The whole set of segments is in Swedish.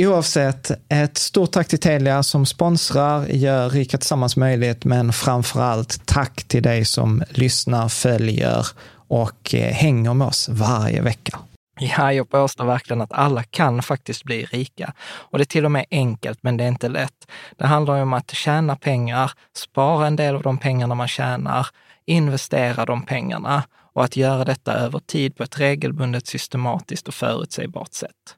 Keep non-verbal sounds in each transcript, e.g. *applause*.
Oavsett, ett stort tack till Telia som sponsrar, gör Rika Tillsammans möjligt, men framför allt tack till dig som lyssnar, följer och eh, hänger med oss varje vecka. Ja, jag påstår verkligen att alla kan faktiskt bli rika. Och det är till och med enkelt, men det är inte lätt. Det handlar om att tjäna pengar, spara en del av de pengarna man tjänar, investera de pengarna och att göra detta över tid på ett regelbundet, systematiskt och förutsägbart sätt.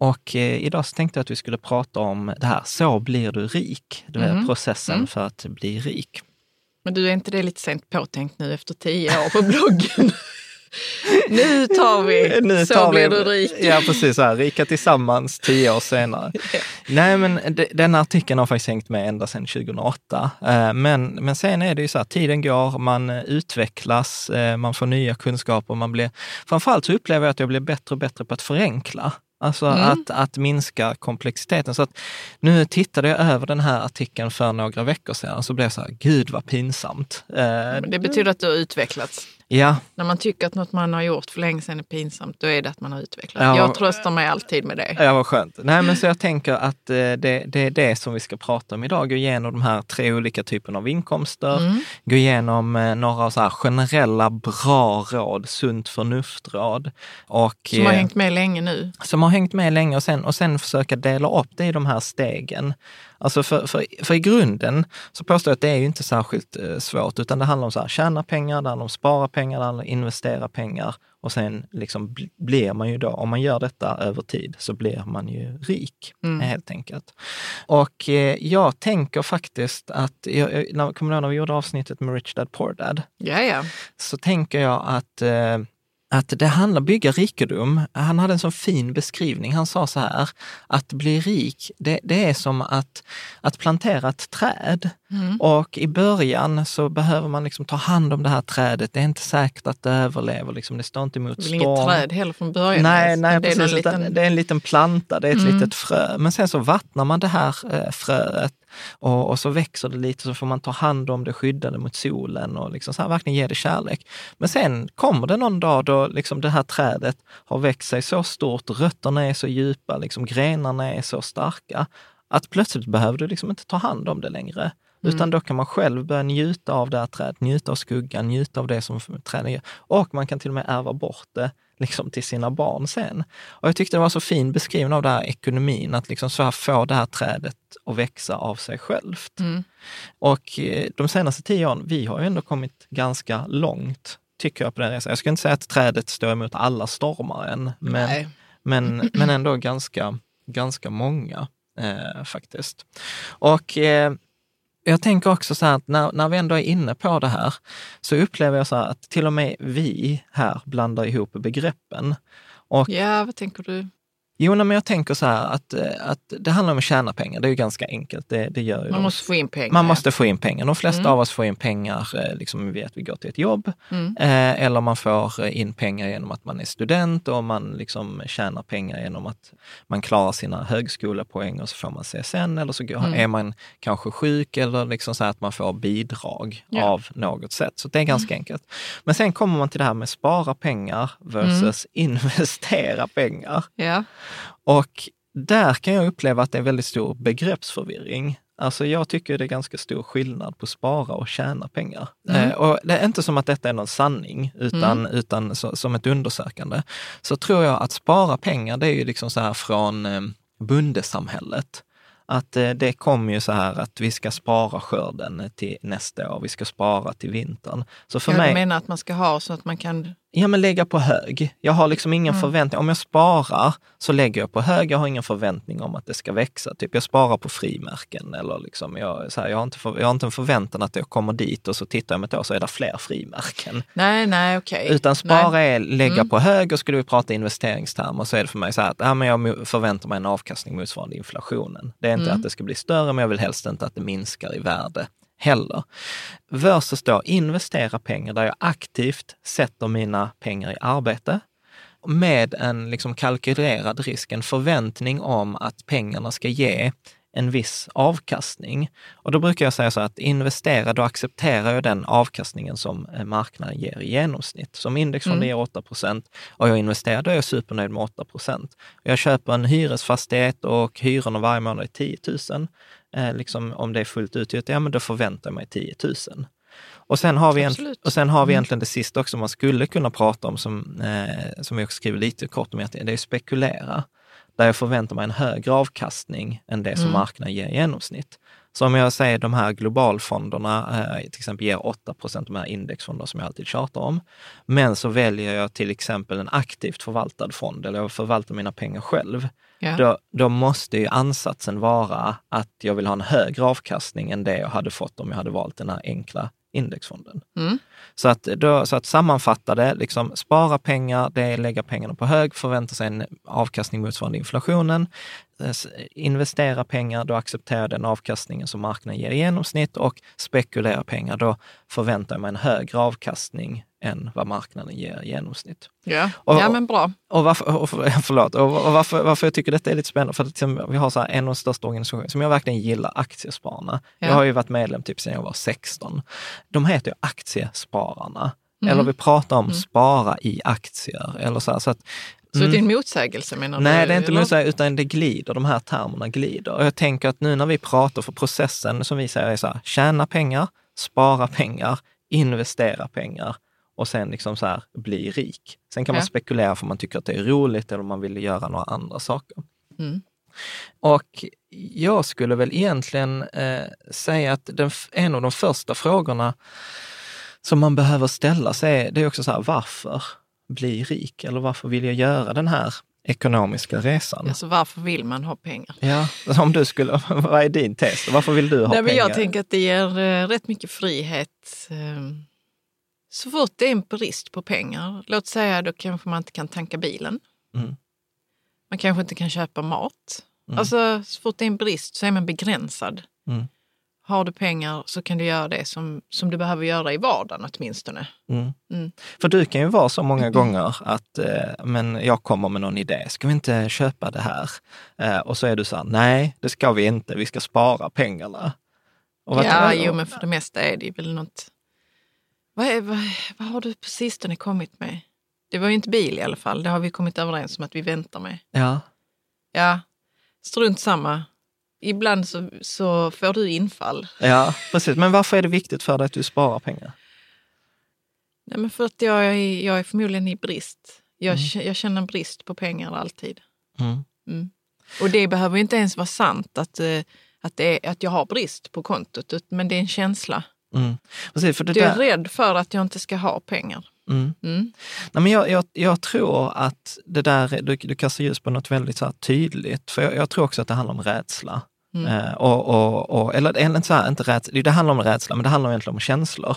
och eh, idag så tänkte jag att vi skulle prata om det här, så blir du rik. Det är Mhm. processen Mm. för att bli rik. Men du, är inte det lite sent påtänkt nu efter tio år på bloggen? *laughs* nu tar vi *laughs* Nu Så tar blir vi- du rik. Ja, precis. Så här, rika tillsammans tio år senare. *laughs* Nej, men de, den artikeln har faktiskt hängt med ända sedan 2008. Eh, Men, men sen är det ju så här, tiden går, man eh, utvecklas, eh, man får nya kunskaper, man blir... Framförallt så upplever jag att jag blir bättre och bättre på att förenkla. Alltså Mm. att, att minska komplexiteten. Så att nu tittade jag över den här artikeln för några veckor sedan så blev jag så här, gud vad pinsamt. Eh, Men det betyder att du har utvecklats. Ja, När man tycker att något man har gjort för länge sedan är pinsamt, då är det att man har utvecklats. Ja. Jag tröstar mig alltid med det. Ja, vad skönt. Nej, men så jag tänker att eh, det, det är det som vi ska prata om idag. Gå igenom de här tre olika typerna av inkomster. Mm. Gå igenom eh, några så här generella bra råd, sunt förnuft-råd. Och, Som har eh, hängt med länge nu. som har hängt med länge och sen, och sen försöka dela upp det i de här stegen. Alltså för, för, för i grunden så påstår jag att det är ju inte särskilt eh, svårt, utan det handlar om så här, tjäna pengar, det handlar om spara pengar, det handlar om investera pengar och sen liksom bl- blir man ju då, om man gör detta över tid, så blir man ju rik Mm. helt enkelt. Och eh, jag tänker faktiskt att, jag, jag, när, kommer du ihåg när vi gjorde avsnittet med Rich Dad Poor Dad? Ja, ja. så tänker jag att eh, att det handlar om att bygga rikedom. Han hade en så fin beskrivning. Han sa så här, att bli rik, det, det är som att, att plantera ett träd. Mm. Och i början så behöver man liksom ta hand om det här trädet. Det är inte säkert att det överlever, liksom. det står inte emot Det är storm. inget träd heller från början? Nej, nej det är precis. liten- Det är en liten planta, det är ett Mm. litet frö. Men sen så vattnar man det här eh, fröet och, och så växer det lite så får man ta hand om det, skydda det mot solen och liksom så här, verkligen ge det kärlek. Men sen kommer det någon dag då liksom det här trädet har växt sig så stort, rötterna är så djupa, liksom grenarna är så starka att plötsligt behöver du liksom inte ta hand om det längre. Utan då kan man själv börja njuta av det här trädet, njuta av skuggan, njuta av det som träden gör. Och man kan till och med ärva bort det liksom till sina barn sen. Och jag tyckte det var så fin beskrivning av det här ekonomin, att liksom så här få det här trädet att växa av sig självt. Mm. Och eh, de senaste tio åren, vi har ju ändå kommit ganska långt, tycker jag, på den resan. Jag ska inte säga att trädet står emot alla stormar än, men, Nej. men, men ändå ganska, ganska många eh, faktiskt. Och eh, jag tänker också så här att när, när vi ändå är inne på det här så upplever jag så här att till och med vi här blandar ihop begreppen. Och Ja, vad tänker du? Jo, men jag tänker så här att, eh, att det handlar om att tjäna pengar. Det är ju ganska enkelt. Det, det gör Man de. måste få in pengar. Man måste få in pengar. De flesta Mm. av oss får in pengar, eh, liksom vi vet vi går till ett jobb. Mm. Eh, eller man får in pengar genom att man är student och man liksom tjänar pengar genom att man klarar sina högskolepoäng och så får man CSN. Eller så går, Mm. är man kanske sjuk eller liksom så att man får bidrag Ja. Mm. av något sätt. Så det är ganska enkelt. Men sen kommer man till det här med spara pengar versus investera pengar. Ja. Och där kan jag uppleva att det är väldigt stor begreppsförvirring. Alltså jag tycker det är ganska stor skillnad på spara och tjäna pengar. Mm. Eh, och det är inte som att detta är någon sanning, utan, utan så, som ett undersökande. Så tror jag att spara pengar, det är ju liksom så här från eh, bondesamhället. Att eh, det kommer ju så här att vi ska spara skörden till nästa år, vi ska spara till vintern. Så för ja, mig... Du menar att man ska ha så att man kan... Ja, men lägga på hög. Jag har liksom ingen Mm. förväntning. Om jag sparar så lägger jag på hög. Jag har ingen förväntning om att det ska växa. Typ jag sparar på frimärken eller liksom jag, så här, jag, har inte för, jag har inte en förväntan att jag kommer dit och så tittar jag om ett år så är det fler frimärken. Nej, nej, okej. Utan spara Nej. är lägga Mm. på hög och skulle vi prata investeringstermer så är det för mig så här att ja, men jag förväntar mig en avkastning motsvarande inflationen. Det är inte Mm. att det ska bli större, men jag vill helst inte att det minskar i värde heller. Versus då investera pengar där jag aktivt sätter mina pengar i arbete med en liksom kalkylerad risk, en förväntning om att pengarna ska ge en viss avkastning. Och då brukar jag säga så att investera, då accepterar jag den avkastningen som eh, marknaden ger i genomsnitt. Som indexfonder Mm. ger 8 och jag investerar, då är jag supernöjd med 8 Jag köper en hyresfastighet och hyrorna varje månad är 10 000. Eh, liksom, om det är fullt uthyrt, ja men då förväntar jag mig 10 000. Och sen har vi, en, och sen har vi Mm. egentligen det sista också man skulle kunna prata om, som, eh, som vi också skriver lite kort om, det är spekulera. Där jag förväntar mig en högre avkastning än det som Mm. marknaden ger i genomsnitt. Så om jag säger de här globalfonderna, eh, till exempel ger 8% de här indexfonderna som jag alltid tjatar om. Men så väljer jag till exempel en aktivt förvaltad fond, eller jag förvaltar mina pengar själv. Ja. Då, då måste ju ansatsen vara att jag vill ha en högre avkastning än det jag hade fått om jag hade valt den här enkla indexfonden. Mm. Så att, då, så att sammanfatta det, liksom, spara pengar, det är lägga pengarna på hög, förvänta sig en avkastning motsvarande inflationen. Eh, Investera pengar, då accepterar jag den avkastningen som marknaden ger i genomsnitt och spekulera pengar, då förväntar jag mig en högre avkastning än vad marknaden ger i genomsnitt. Ja. Och- ja, men bra. Och varför, och, för- *laughs* förlåt, och varför, varför jag tycker detta är lite spännande, för att liksom, vi har så här en av de största organisationerna som jag verkligen gillar, Aktiespararna. Ja. Jag har ju varit medlem typ sedan jag var 16. De heter ju Aktiespararna. Mm. Eller vi pratar om spara i aktier. Eller så här, så att, Så det är en motsägelse menar du? Nej, det är inte motsägelse, utan det glider. De här termerna glider. Och jag tänker att nu när vi pratar, för processen som vi säger är så här, tjäna pengar, spara pengar, investera pengar och sen liksom så här, bli rik. Sen kan man Ja. spekulera för man tycker att det är roligt eller om man vill göra några andra saker. Mm. Och jag skulle väl egentligen eh, säga att den, en av de första frågorna som man behöver ställa sig det är också så här, varför bli rik? Eller varför vill jag göra den här ekonomiska resan? Alltså, varför vill man ha pengar? Ja, om du skulle, vad är din test? Varför vill du ha Nej, men pengar? jag tänker att det ger eh, rätt mycket frihet. Så fort det är en brist på pengar, låt säga då kanske man inte kan tanka bilen. Mm. Man kanske inte kan köpa mat. Alltså så fort det är en brist så är man begränsad. Mm. Har du pengar så kan du göra det som, som du behöver göra i vardagen åtminstone. Mm. Mm. För du kan ju vara så många gånger att eh, men jag kommer med någon idé, ska vi inte köpa det här? Eh, och så är du så här, nej det ska vi inte, vi ska spara pengarna. Ja, jo men för det mesta är det väl något... Vad, är, vad, vad har du på sistone kommit med? Det var ju inte bil i alla fall, det har vi kommit överens om att vi väntar med. Ja, Ja, strunt samma. Ibland så, så får du infall. ja, precis. Men varför är det viktigt för dig att du sparar pengar? Nej, men för att jag är, jag är förmodligen i brist. Jag, Mm. jag känner brist på pengar alltid. Mm. Mm. Och det behöver inte ens vara sant att, eh, att, är, att jag har brist på kontot, men det är en känsla. Mm. Precis, för det Du är där, rädd för att jag inte ska ha pengar. mm. Mm. Nej, men jag, jag, jag tror att det där, du, du kastar ljus på något väldigt så tydligt. För jag, jag tror också att det handlar om rädsla. Mm. Eh, och, och, och, eller så här, inte rädsla, det handlar om rädsla, men det handlar egentligen om känslor.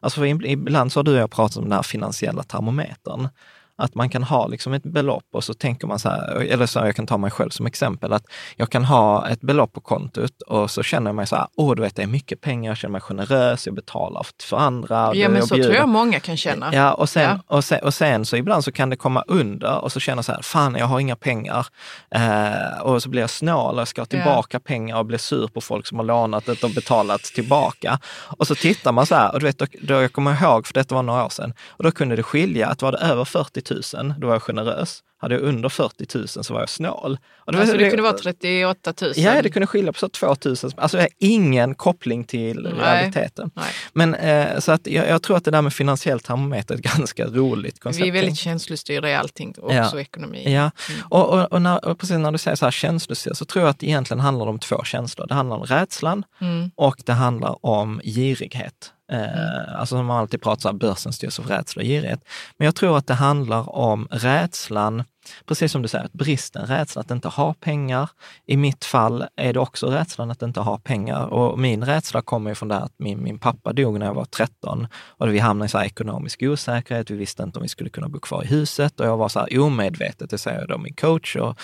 Alltså ibland så har du och jag pratat om den här finansiella termometern. Att man kan ha liksom ett belopp och så tänker man så här, eller så här, jag kan ta mig själv som exempel, att jag kan ha ett belopp på kontot och så känner jag mig så här, åh du vet det är mycket pengar, jag känner mig generös, jag betalar för andra. Ja, men så tror bjuder. jag många kan känna. Ja, och sen, Ja. Och, sen, och sen så ibland så kan det komma under och så känner jag så här, fan jag har inga pengar. Eh, och så blir jag snål och ska ha tillbaka pengar och blir sur på folk som har lånat det och betalat tillbaka. Och så tittar man så här, och du vet, då, då jag kommer ihåg, för detta var några år sedan, och då kunde det skilja att var det över 40 000, då var jag generös. Hade jag under 40 000 så var jag snål. Och Alltså, det kunde vara 38 000. Ja, det kunde skilja på så 2 000. Alltså jag har ingen koppling till Nej. realiteten. Nej. Men eh, så att jag, jag tror att det där med finansiell termometer är ett *laughs* ganska roligt koncept. Vi är väldigt känslostyrda i allting, också Ja. ekonomi. Ja, och, och, och, när, och precis när du säger så här känslostyrd så tror jag att det egentligen handlar om två känslor. Det handlar om rädslan Mm. och det handlar om girighet. Eh, Alltså man alltid pratar här, börsen styrs av rädsla och girighet. Men jag tror att det handlar om rädslan, precis som du säger, att bristen, rädslan att inte ha pengar. I mitt fall är det också rädslan att inte ha pengar. Och min rädsla kommer ju från det här att min, min pappa dog när jag var 13 och vi hamnade i så här ekonomisk osäkerhet. Vi visste inte om vi skulle kunna bo kvar i huset och jag var så här omedvetet, det säger då min coach och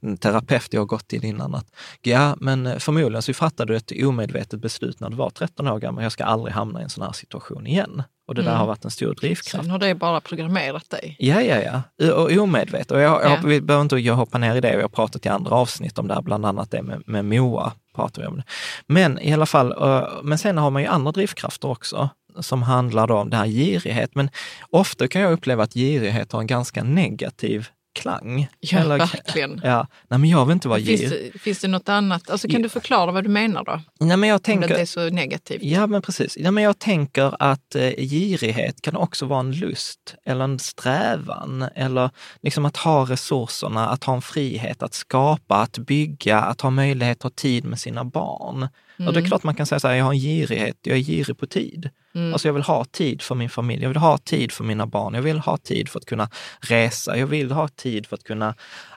en terapeut jag har gått till innan, att ja, men förmodligen så fattade du ett omedvetet beslut när du var 13 år gammal. Jag ska aldrig hamna i en sån här situation igen. Och det där Mm. har varit en stor drivkraft. Sen har det bara programmerat dig. Ja, ja, ja. Och omedvetet. Och jag, Ja. Vi behöver inte jag hoppa ner i det. Vi har pratat i andra avsnitt om det här, bland annat det med, med Moa. Pratar vi om det. Men i alla fall, men sen har man ju andra drivkrafter också som handlar om det här girighet. Men ofta kan jag uppleva att girighet har en ganska negativ klang. Ja, Eller- verkligen. Ja, nej men jag vill inte vara Finns det, finns det något annat? Alltså, kan du förklara vad du menar då? Nej, men jag Om det tänker... inte är så negativt. Ja, men precis. Ja, men jag tänker att eh, girighet kan också vara en lust eller en strävan eller liksom att ha resurserna, att ha en frihet att skapa, att bygga, att ha möjlighet att ha tid med sina barn. Och det är klart man kan säga så här, jag har en girighet, jag är girig på tid. Mm. Alltså jag vill ha tid för min familj, jag vill ha tid för mina barn, jag vill ha tid för att kunna resa, jag vill ha tid för att kunna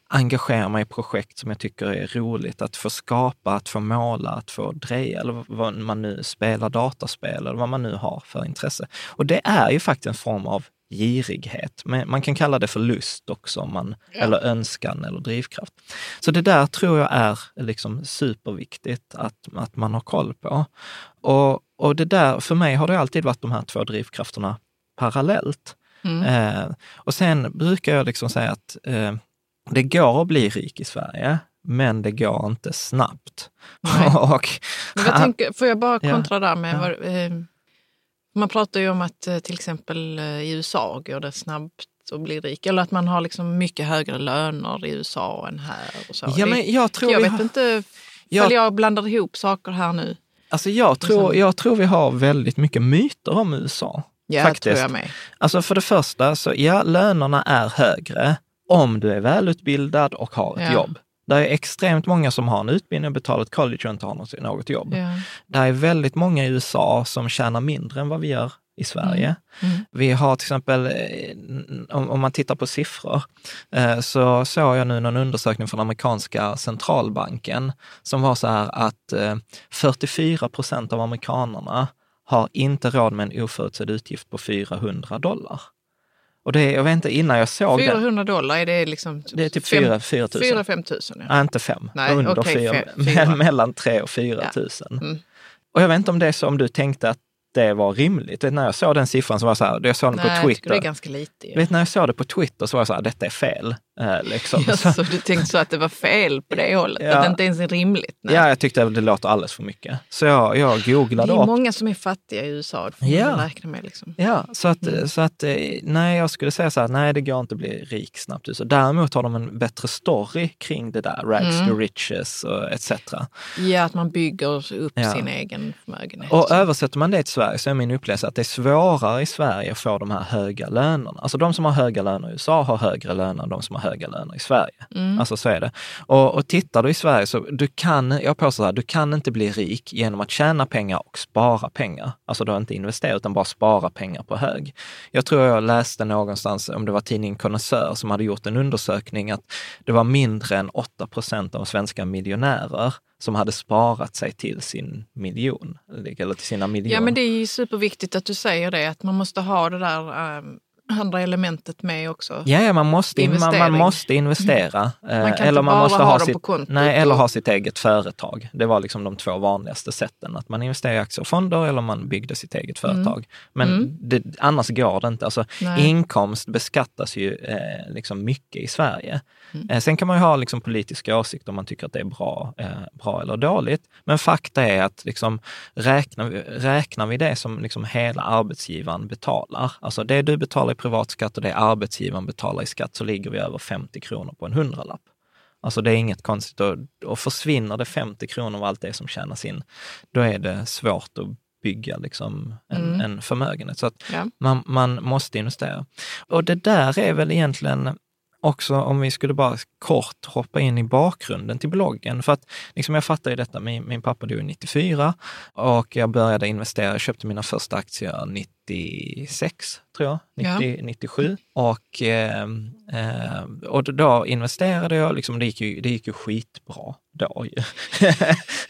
engagera mig i projekt som jag tycker är roligt, att få skapa, att få måla, att få dreja eller vad man nu spelar dataspel eller vad man nu har för intresse. Och det är ju faktiskt en form av girighet. Men man kan kalla det för lust också, om man, eller önskan eller drivkraft. Så det där tror jag är liksom superviktigt att, att man har koll på. Och, och det där, för mig har det alltid varit de här två drivkrafterna parallellt. Eh, och sen brukar jag liksom säga att eh, det går att bli rik i Sverige, men det går inte snabbt. *laughs* och, Men vad tänker, *laughs* får jag bara Ja. kontra där med, Ja. vad, eh, man pratar ju om att eh, till exempel eh, i USA går det snabbt att bli rik. Eller att man har liksom mycket högre löner i USA än här. Och så. ja, men jag tror jag vet har, inte, Jag- jag, blandar ihop saker här nu. alltså jag, tror, Liksom- jag tror vi har väldigt mycket myter om USA. Ja, faktiskt. tror jag med. Alltså för det första, så ja, lönerna är högre om du är välutbildad och har ett Ja. jobb. Det är extremt många som har en utbildning och betalat college och inte har något, jobb. Ja. Det är väldigt många i USA som tjänar mindre än vad vi gör i Sverige. Mm. Vi har till exempel, eh, om, om man tittar på siffror, eh, så såg jag nu någon undersökning från amerikanska centralbanken som var så här att eh, 44 procent av amerikanerna har inte råd med en oförutsedd utgift på 400 dollar. Och det, jag vet inte, innan jag såg 400 dollar, är det liksom... Det är typ 4 4 000. 4 5 tusen. Ja. Nej, inte fem. Nej, Under fe- Men- *laughs* fyra. Mellan 3 och 4 Ja. tusen. Mm. Och jag vet inte om det är så om du tänkte att det var rimligt. Vet, när jag såg den siffran så var jag så här, jag såg den Nej, på jag Twitter. det är ganska lite. ju. Vet, när jag såg det på Twitter så var jag så här, detta är fel. Eh, liksom. Jaså, så, du tänkte så att det var fel på det hållet? Ja. Att det inte ens är rimligt? Nej. ja, jag tyckte att det låter alldeles för mycket. Så jag, jag det googlade är upp. många som är fattiga i USA, det får man Ja. väl räkna med. Liksom. Ja, så att, Mm. så att eh, nej, jag skulle säga så här, nej det går inte att bli rik snabbt. Så däremot har de en bättre story kring det där, rags Mm. to riches och etc. Ja, att man bygger upp Ja. sin egen förmögenhet. Och översätter man det till Sverige så är min upplevelse att det är svårare i Sverige att få de här höga lönerna. Alltså de som har höga löner i USA har högre löner än de som har höga löner i Sverige. Mm. Alltså så är det. Och, och tittar du i Sverige så du kan, jag påstår så här, du kan inte bli rik genom att tjäna pengar och spara pengar. Alltså då inte investera utan bara spara pengar på hög. Jag tror jag läste någonstans, om det var tidningen Connoisseur som hade gjort en undersökning, att det var mindre än 8 procent av svenska miljonärer som hade sparat sig till sin miljon, eller till sina miljoner. Ja, men det är ju superviktigt att du säger det, att man måste ha det där ähm, andra elementet med också. Ja, ja, man måste, in, man, man måste investera. eh, Man kan inte eller man bara måste ha ha sitt, nej, eller ha sitt eget företag. Det var liksom de två vanligaste sätten. Att man investerar i aktier och fonder eller man byggde sitt eget företag. Men Mm. det, annars går det inte. Alltså, Nej. inkomst beskattas ju eh, liksom mycket i Sverige. Mm. Eh, sen kan man ju ha liksom politiska åsikter om man tycker att det är bra, eh, bra eller dåligt. Men fakta är att liksom, räknar, vi, räknar vi det som liksom hela arbetsgivaren betalar, alltså det du betalar i privatskatt och det arbetsgivaren betalar i skatt, så ligger vi över 50 kronor på en hundralapp. Alltså det är inget konstigt. Och, och försvinner det 50 kronor av allt det som tjänas in, då är det svårt att bygga liksom en, Mm. en förmögenhet. Så att Ja. man, man måste investera. Och det där är väl egentligen också, om vi skulle bara kort hoppa in i bakgrunden till bloggen. För att liksom jag fattar ju detta, min, min pappa dog 94 och jag började investera, jag köpte mina första aktier 96, tror jag, 90, 97. Och, eh, och då investerade jag, liksom, det, gick ju, det gick ju skitbra då ju.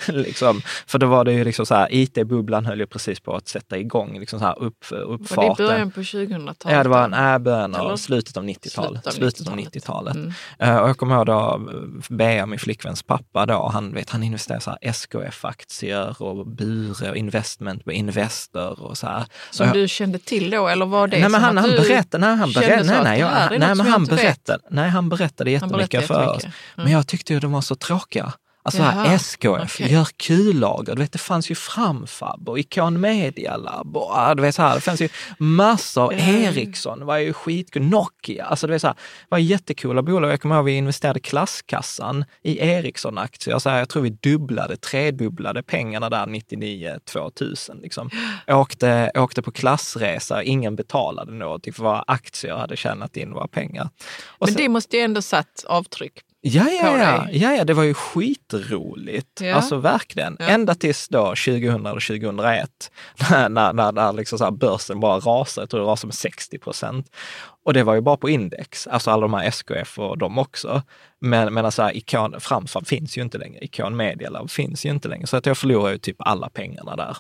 *laughs* liksom, för då var det ju liksom så här, IT-bubblan höll ju precis på att sätta igång, liksom så här upp, Var det i uppfarten. början på 2000-talet? Ja, det var en äh, början av slutet av 90-talet. Slutet av Slutet av 90-talet. 90-talet. Mm. Eh, och jag kommer ihåg då, Bea, min flickväns pappa, då, han, vet, han investerade så SKF-aktier och Bure och Investment med Investor och så här. Som Och jag- du kände till då, eller var det nej, men han, han berättade, nej, han berättade, nej, nej, jag, nej, men han berättade, nej, han berättade Han jättemycket berättade för oss. jättemycket. Mm. Men jag tyckte ju de var så tråkiga. Alltså Jaha, SKF, okej. gör kullager. Du vet, det fanns ju Framfab och Icon Media Lab och ah, du vet, så här, det fanns ju massor. Ericsson var ju skitkul. Nokia, alltså det var, så här, det var jättekola bolag. Jag kommer ihåg vi investerade klasskassan i Ericsson-aktier. Så här, jag tror vi dubblade, tredubblade pengarna där 99 2000. Liksom. Åkte, åkte på klassresa, ingen betalade någonting för våra aktier hade tjänat in våra pengar. Och Men sen- det måste ju ändå satt avtryck. Ja, ja, ja. ja, ja, det var ju skitroligt. Ja. Alltså verkligen. Ja. Ända tills då 2000 eller 2001, *laughs* när, när, när, när liksom så börsen bara rasade, jag tror det rasade med 60 procent. Och det var ju bara på index, alltså alla de här SKF och de också. Men, men alltså Icon, Framfab finns ju inte längre, Icon Media Lab finns ju inte längre. Så att jag förlorade ju typ alla pengarna där.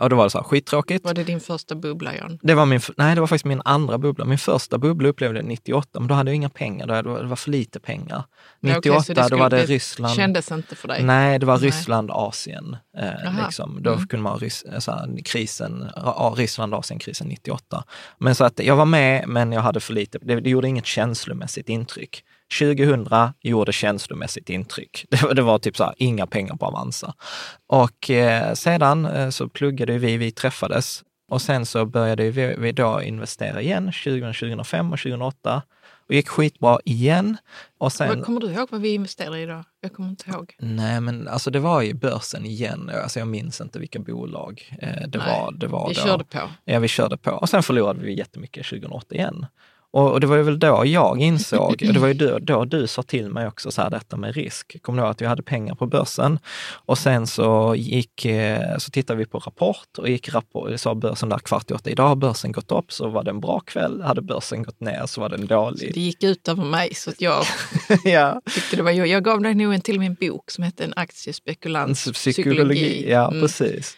Och då var det så här skittråkigt. Var det din första bubbla, Jan? Det var, min, nej, det var faktiskt min andra bubbla. Min första bubbla upplevde jag 98, men då hade jag inga pengar. Då, det var för lite pengar. Ja, 98, okej, så det då var det, Ryssland. kändes inte för dig? Nej, det var Nej. Ryssland, Asien. Eh, liksom. Då Mm. kunde man ha rys, eh, så här, krisen, ja, Ryssland, Asien-krisen 98. Men så att jag var med, men jag hade för lite. Det, det gjorde inget känslomässigt intryck. 2000 gjorde känslomässigt intryck. *laughs* Det, var- det var typ så här, inga pengar på Avanza. Och eh, sedan eh, så pluggade vi, vi träffades och sen så började vi, vi då investera igen 2000, 2005 och 2008 och gick skitbra igen. Och sen, Kommer du ihåg vad vi investerade i då? Jag kommer inte ihåg. Nej, men alltså det var ju börsen igen. Alltså jag minns inte vilka bolag eh, det Nej, var. Det var Vi då. körde på. Ja, vi körde på. Och sen förlorade vi jättemycket 2008 igen. Och, och det var ju väl då jag insåg, och det var ju *clears throat* då, då du sa till mig också så här, detta med risk. Kommer du ihåg att vi hade pengar på börsen? Och sen så gick, eh, så tittade vi på Rapport och gick rapport, sa börsen där kvart i åtta. Idag har börsen gått upp så var det en bra kväll. Hade börsen gått ner så var det en Så dålig. det gick ut över mig. Så att jag *laughs* ja. tyckte det var jag. Jag gav dig nog en till min bok som hette En aktiespekulants Psykologi, ja Mm. precis.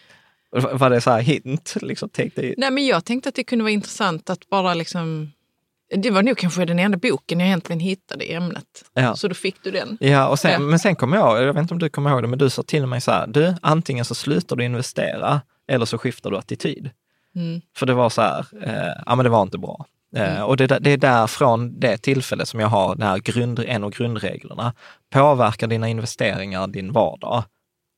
Var det så här hint? Liksom, tänk dig. Nej, men jag tänkte att det kunde vara intressant att bara liksom... Det var nog kanske den enda boken jag egentligen hittade i ämnet. Ja. Så då fick du den. Ja, och sen, Ja. men sen kommer jag jag vet inte om du kommer ihåg det, men du sa till mig så här, du, antingen så slutar du investera eller så skiftar du attityd. Mm. För det var så här, eh, ja men det var inte bra. Eh, och det, det är där från det tillfället som jag har den här grund, en av grundreglerna. Påverkar dina investeringar din vardag,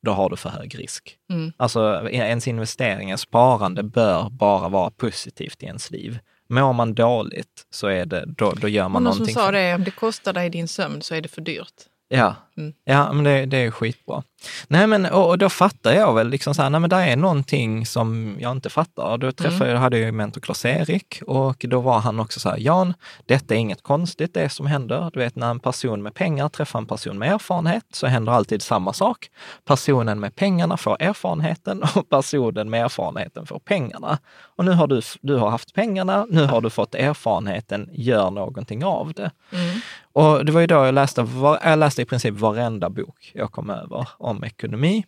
då har du för hög risk. Mm. Alltså ens investeringar, sparande bör bara vara positivt i ens liv. Mår man dåligt så är det, då, då gör man Och någon som någonting sa det, om det kostar dig din sömn så är det för dyrt. Ja, Mm. ja men det, det är skitbra. Nej, men och, och då fattar jag väl liksom så här, nej men det är någonting som jag inte fattar. Då träffade jag, hade jag ju mentor Klas-Erik och då var han också så här, Jan, detta är inget konstigt det som händer. Du vet när en person med pengar träffar en person med erfarenhet så händer alltid samma sak. Personen med pengarna får erfarenheten och *laughs* personen med erfarenheten får pengarna. Och nu har du, du har haft pengarna, nu har du fått erfarenheten, gör någonting av det. Mm. Och det var ju då jag läste, jag läste i princip varenda bok jag kom över om ekonomi.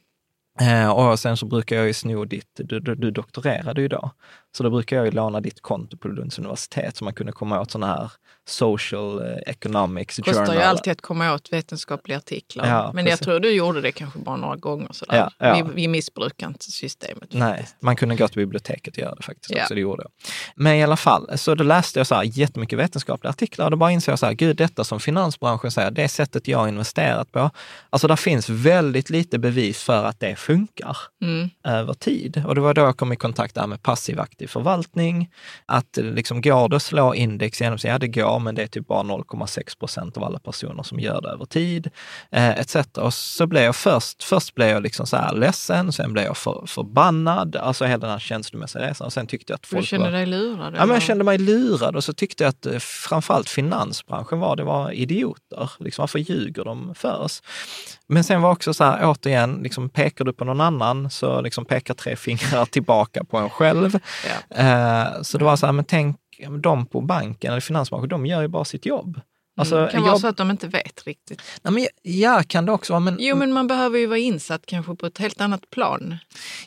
Eh, och sen så brukar jag ju sno ditt, du, du, du doktorerade ju då, så då brukar jag ju låna ditt konto på Lunds universitet så man kunde komma åt sådana här social eh, economics kostar journal. ju alltid att komma åt vetenskapliga artiklar. Ja, men jag precis. tror du gjorde det kanske bara några gånger. Sådär. Ja, ja. Vi, vi missbrukar inte systemet. Nej, man kunde gå till biblioteket och göra det faktiskt Ja. också, det gjorde jag. Men i alla fall, så då läste jag så här jättemycket vetenskapliga artiklar och då bara insåg jag så här, gud detta som finansbranschen säger, det sättet jag har investerat på, alltså där finns väldigt lite bevis för att det funkar Mm. över tid. Och det var då jag kom i kontakt där med passiv aktiv förvaltning, att liksom går det att slå index genom sig? Ja, det går, men det är typ bara 0,6 procent av alla personer som gör det över tid, eh, etc. Och så blev jag först, först blev jag liksom så här ledsen, sen blev jag för, förbannad, alltså hela den här känslomässiga resan. Och sen tyckte jag att Du folk kände var... dig lurad? Ja, men jag kände mig lurad och så tyckte jag att eh, framförallt finansbranschen var, det var idioter. Liksom, varför ljuger de för oss? Men sen var också så här, återigen, liksom, pekar du på någon annan så liksom pekar tre fingrar *laughs* tillbaka på en själv. Ja. Eh, så det var så här, men tänk, de på banken eller finansbranschen, de gör ju bara sitt jobb. Alltså, Mm. det kan vara jobb- så att de inte vet riktigt. Nej, men, ja, kan det också vara, men, Jo, men man behöver ju vara insatt kanske på ett helt annat plan.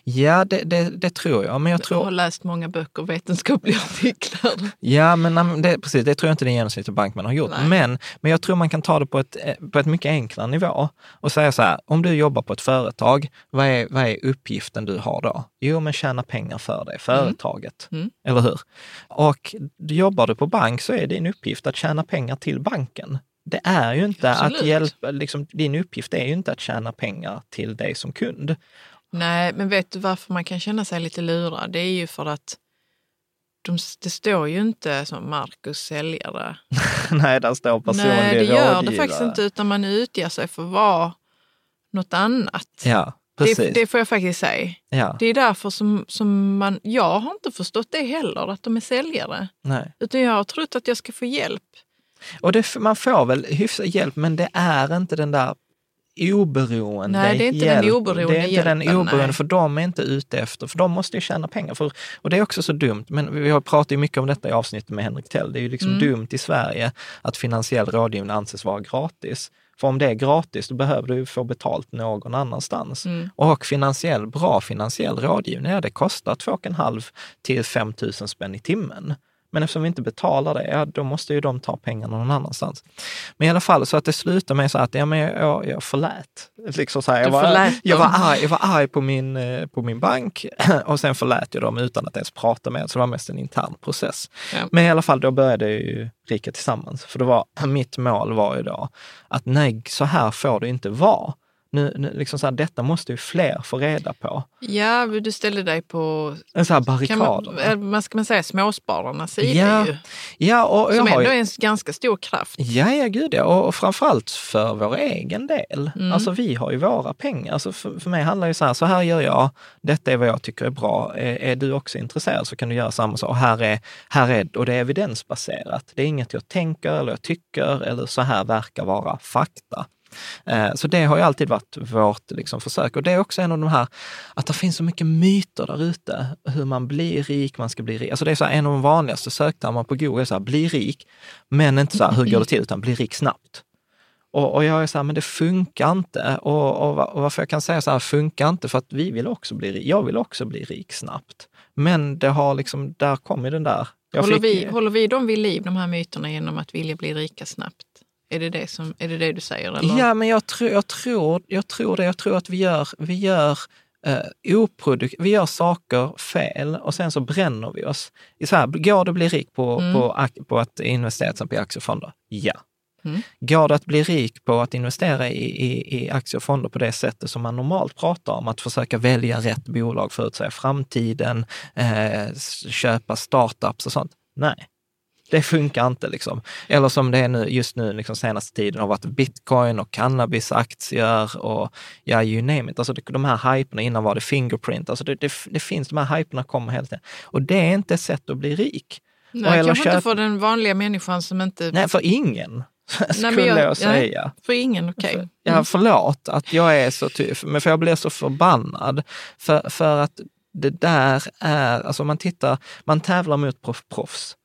ja, det, det, det tror jag. Men jag Jag tror, har läst många böcker och vetenskapliga *laughs* artiklar. Ja, men det, precis, det tror jag inte den genomsnittliga bankman har gjort. Nej. Men, men jag tror man kan ta det på ett, eh, på ett mycket enklare nivå och säga så här, om du jobbar på ett företag, vad är, vad är uppgiften du har då? Jo, men tjäna pengar för det företaget. Mm. Eller hur? Och jobbar du på bank så är din uppgift att tjäna pengar till banken. Det är ju inte att Absolut. hjälpa, liksom, din uppgift är ju inte att tjäna pengar till dig som kund. Nej, men vet du varför man kan känna sig lite lurad? Det är ju för att de, det står ju inte som Marcus säljare. *laughs* Nej, där står personlig Nej, det gör det rådgivare. faktiskt inte, utan man utger sig för att vara något annat. Ja, precis. Det, det får jag faktiskt säga. ja, Det är därför som, som man... Jag har inte förstått det heller, att de är säljare. nej. Utan jag har trott att jag ska få hjälp. Och det, man får väl hyfsad hjälp, men det är inte den där oberoende Nej, det är inte den hjälp. oberoende Det är inte den hjälpen, oberoende, nej. för de är inte ute efter, för de måste ju tjäna pengar. För, och det är också så dumt, men vi har pratat ju mycket om detta i avsnittet med Henrik Tell. Det är ju liksom Mm. dumt i Sverige att finansiell rådgivning anses vara gratis. För om det är gratis, då behöver du få betalt någon annanstans. Mm. Och finansiell, bra finansiell rådgivning, ja, det kostar 2,5 till 5 000 spänn i timmen. Men eftersom vi inte betalar det, ja, då måste ju de ta pengarna någon annanstans. Men i alla fall, så att det slutar med så att ja, men jag, jag, förlät. Liksom så här, jag, var, förlät jag, var arg, jag var arg på min, eh, på min bank *clears throat* och sen förlät jag dem utan att ens prata med dem. Så det var mest en intern process. Ja. Men i alla fall, då började jag ju Rika Tillsammans. För det var, mitt mål var ju då att nej, så här får det inte vara. Nu, nu, liksom så här, detta måste ju fler få reda på. Ja, du ställde dig på En så här kan man, barrikader. eh, ska man säga, småspararnas sida Ja, ju. Ja, och jag Som har ändå ju, är en ganska stor kraft. Ja, ja gud ja. Och, och framförallt för vår egen del. Mm. Alltså vi har ju våra pengar. Alltså för, för mig handlar det ju så här, så här gör jag, detta är vad jag tycker är bra. Är, är du också intresserad så kan du göra samma sak. Och här är, här är, och det är evidensbaserat. Det är inget jag tänker eller jag tycker eller så här verkar vara fakta. Eh, Så det har ju alltid varit vårt liksom, försök. Och det är också en av de här, att det finns så mycket myter där ute. Hur man blir rik, man ska bli rik. Alltså det är så här, en av de vanligaste söktermerna på Google, så här, bli rik, men inte så här, hur går det till, utan bli rik snabbt. Och, och jag är så här, men det funkar inte. Och, och, och varför jag kan säga så här, funkar inte? För att vi vill också bli, jag vill också bli rik snabbt. Men det har liksom, där kommer den där. Jag Håller, fick- vi, håller vi dem vid liv, de här myterna, genom att vilja bli rika snabbt? Är det det, som, är det, det du säger? Eller? Ja, men jag tror, jag tror, jag tror det. Jag tror att vi gör, vi gör eh, oproduk- vi gör saker fel och sen så bränner vi oss. I Så här, går det att bli rik på, Mm. på, på att investera till i aktiefonder? Ja. Mm. Går det att bli rik på att investera i, i, i aktier och fonder på det sättet som man normalt pratar om, att försöka välja rätt bolag, förutsäga framtiden, eh, köpa startups och sånt? Nej. Det funkar inte liksom. Eller som det är nu, just nu, liksom senaste tiden, har varit bitcoin och cannabisaktier och ja, you name it. Alltså det, de här hyperna, innan var det Fingerprint. Alltså det, det, det finns, de här hyperna kommer hela tiden. Och det är inte ett sätt att bli rik. Nej, kanske köp- inte för den vanliga människan som inte... Nej, för ingen, *laughs* skulle jag, jag- säga. För ingen, okej. Mm. Ja, förlåt att jag är så typ, men för jag blir så förbannad. För, för att det där är, alltså man tittar, man tävlar mot proff- proffs.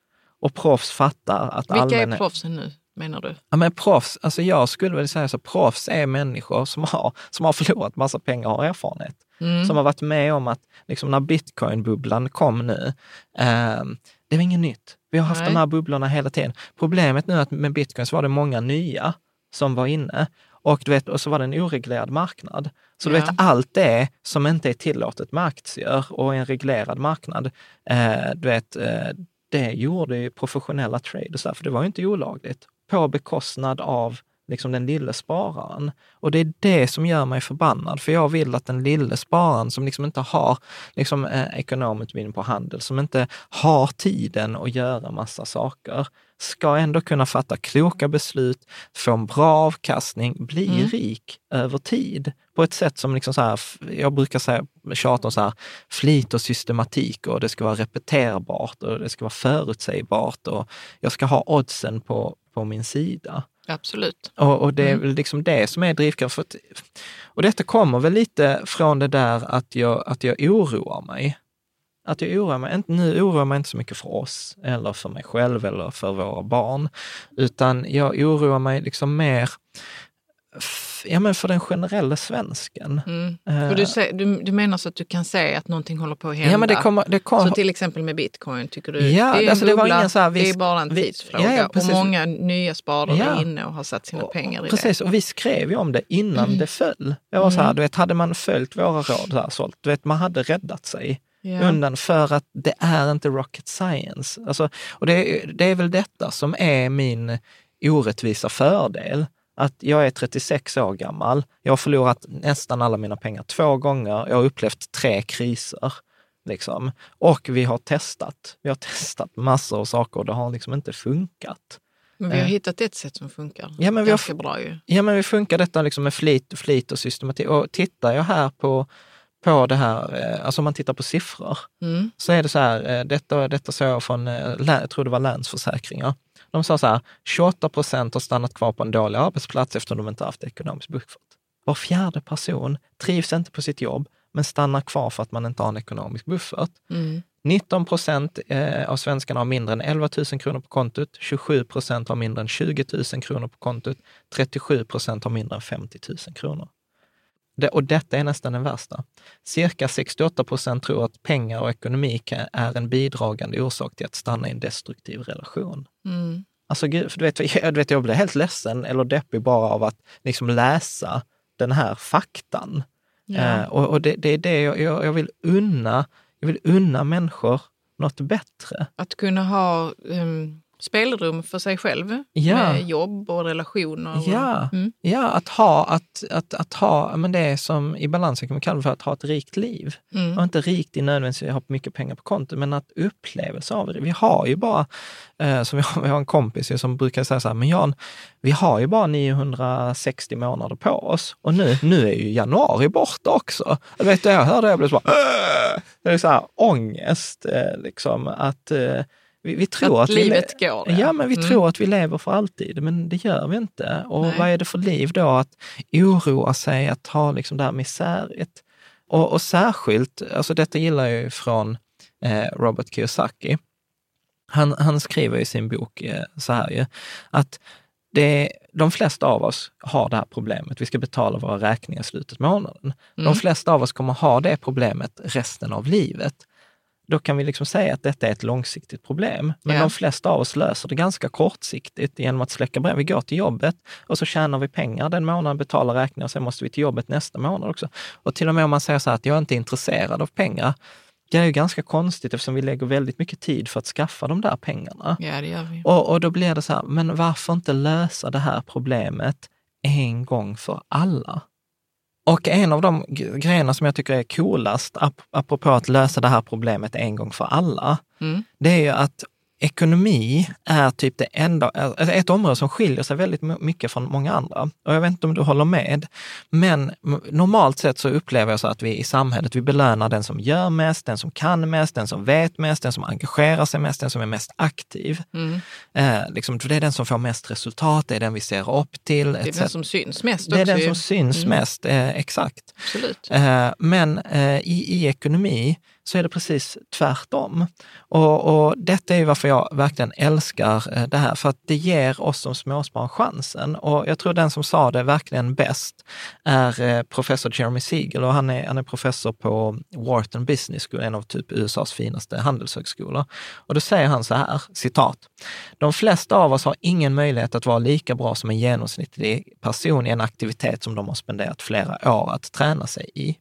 Och proffs fattar att Vilka allmän... är proffsen nu, menar du? Ja, men proffs, alltså jag skulle väl säga så, proffs är människor som har, som har förlorat massa pengar och har erfarenhet. Mm. Som har varit med om att, liksom när bitcoin-bubblan kom nu, ehm, det var inget nytt. Vi har haft Nej. de här bubblorna hela tiden. Problemet nu är att med bitcoin så var det många nya som var inne. Och, du vet, och så var det en oreglerad marknad. Så du Ja. vet, allt det som inte är tillåtet med aktier och en reglerad marknad, eh, du vet, eh, det gjorde ju professionella traders, för det var ju inte olagligt, på bekostnad av liksom den lille spararen. Och det är det som gör mig förbannad, för jag vill att den lille spararen som liksom inte har liksom, eh, ekonomutbildning på handel, som inte har tiden att göra massa saker, ska ändå kunna fatta kloka beslut, få en bra avkastning, bli Mm. rik över tid på ett sätt som, liksom så här, jag brukar säga, tjata om så här, flit och systematik och det ska vara repeterbart och det ska vara förutsägbart och jag ska ha oddsen på, på min sida. Absolut. Och, och det är Mm. väl liksom det som är drivkraft. För att, och detta kommer väl lite från det där att jag, att jag oroar mig. Att jag oroar mig, inte, nu oroar jag mig inte så mycket för oss eller för mig själv eller för våra barn, utan jag oroar mig liksom mer ja, men för den generella svensken. Mm. Eh, Och du, sä- du, du menar så att du kan se att någonting håller på att hända? ja, men det kommer, det kommer, Så till exempel med bitcoin, tycker du? Ja, det är alltså det var bubbla, ingen så här, vi- det är bara en tidsfråga. ja, ja, och precis. många nya sparare Ja. är inne och har satt sina pengar i Precis, och vi skrev ju om det innan det föll. Jag var så här, Mm. du vet, hade man följt våra råd, så här, sålt, du vet, man hade räddat sig det. Ja. undan för att det är inte rocket science. Alltså, och det, det är väl detta som är min orättvisa fördel. Att jag är 36 år gammal, jag har förlorat nästan alla mina pengar två gånger, jag har upplevt tre kriser. Liksom. Och vi har testat. Vi har testat massor av saker och det har liksom inte funkat. Men vi har Eh. hittat ett sätt som funkar Ja, men vi har bra ju. Ja, men vi funkar detta liksom med flit, flit och systematik. Och tittar jag här på, på det här, eh, alltså om man tittar på siffror, Mm. så är det så här, eh, detta, detta såg jag från, jag tror det var Länsförsäkringar. De sa så här, 28 procent har stannat kvar på en dålig arbetsplats eftersom de inte haft ekonomisk buffert. Var fjärde person trivs inte på sitt jobb, men stannar kvar för att man inte har en ekonomisk buffert. Mm. 19 procent eh, av svenskarna har mindre än 11 000 kronor på kontot. 27 procent har mindre än 20 000 kronor på kontot. 37 procent har mindre än 50 000 kronor. Det, och detta är nästan den värsta. Cirka 68 procent tror att pengar och ekonomi kan- är en bidragande orsak till att stanna i en destruktiv relation. Mm. Alltså, gud, för du vet, *laughs* jag, du vet, jag blir helt ledsen eller deppig bara av att liksom läsa den här faktan. Ja. Eh, och och det, det är det jag, jag, jag vill unna. Jag vill unna människor något bättre. Att kunna ha um, spelrum för sig själv Ja. med jobb och relationer. och- Ja. Mm. Ja, att ha, att, att, att ha, men det är som i balansen kan man kalla för att ha ett rikt liv. Mm. Och inte rikt i nödvändigtvis att ha mycket pengar på kontot, men att upplevelse av det. Vi har ju bara, eh, som har, *laughs* vi har en kompis som brukar säga så här, men Jan, vi har ju bara 960 månader på oss och nu, nu är ju januari borta också. Jag vet, jag hörde det, jag blev så bara, "Åh!" det är så här ångest, eh, liksom att eh, vi, vi tror Att att, vi, livet går. Ja, men vi Mm. tror att vi lever för alltid, men det gör vi inte. Och Nej. vad är det för liv då? Att oroa sig, att ha liksom det här misäret. Och, och särskilt, alltså detta gillar jag ju från eh, Robert Kiyosaki. Han, han skriver i sin bok eh, så här ju, att det, de flesta av oss har det här problemet. Vi ska betala våra räkningar i slutet av månaden. Mm. De flesta av oss kommer ha det problemet resten av livet. Då kan vi liksom säga att detta är ett långsiktigt problem. Men Ja. de flesta av oss löser det ganska kortsiktigt genom att släcka brännved. Vi går till jobbet och så tjänar vi pengar den månaden, betalar räkningar och sen måste vi till jobbet nästa månad också. Och till och med om man säger så här att jag är inte intresserad av pengar, det är ju ganska konstigt eftersom vi lägger väldigt mycket tid för att skaffa de där pengarna. Ja, det gör vi. Och, och då blir det så här, men varför inte lösa det här problemet en gång för alla? Och en av de grejerna som jag tycker är coolast, ap- apropå att lösa det här problemet en gång för alla, Mm. det är ju att ekonomi är typ det enda, är ett område som skiljer sig väldigt my- mycket från många andra. Och jag vet inte om du håller med, men normalt sett så upplever jag så att vi i samhället, vi belönar den som gör mest, den som kan mest, den som vet mest, den som engagerar sig mest, den som är mest aktiv. Mm. Eh, liksom, det är den som får mest resultat, det är den vi ser upp till. Det är etc. den som syns mest det är den som syns Mm. mest, eh, exakt. Absolut. Eh, men eh, i, i ekonomi så är det precis tvärtom. Och, och detta är ju varför jag verkligen älskar eh, det här, för att det ger oss som småsparare chansen. Och jag tror den som sa det verkligen bäst är eh, professor Jeremy Siegel och han är, han är professor på Wharton Business School, en av typ USAs finaste handelshögskolor. Och då säger han så här, citat. De flesta av oss har ingen möjlighet att vara lika bra som en genomsnittlig person i en aktivitet som de har spenderat flera år att träna sig i.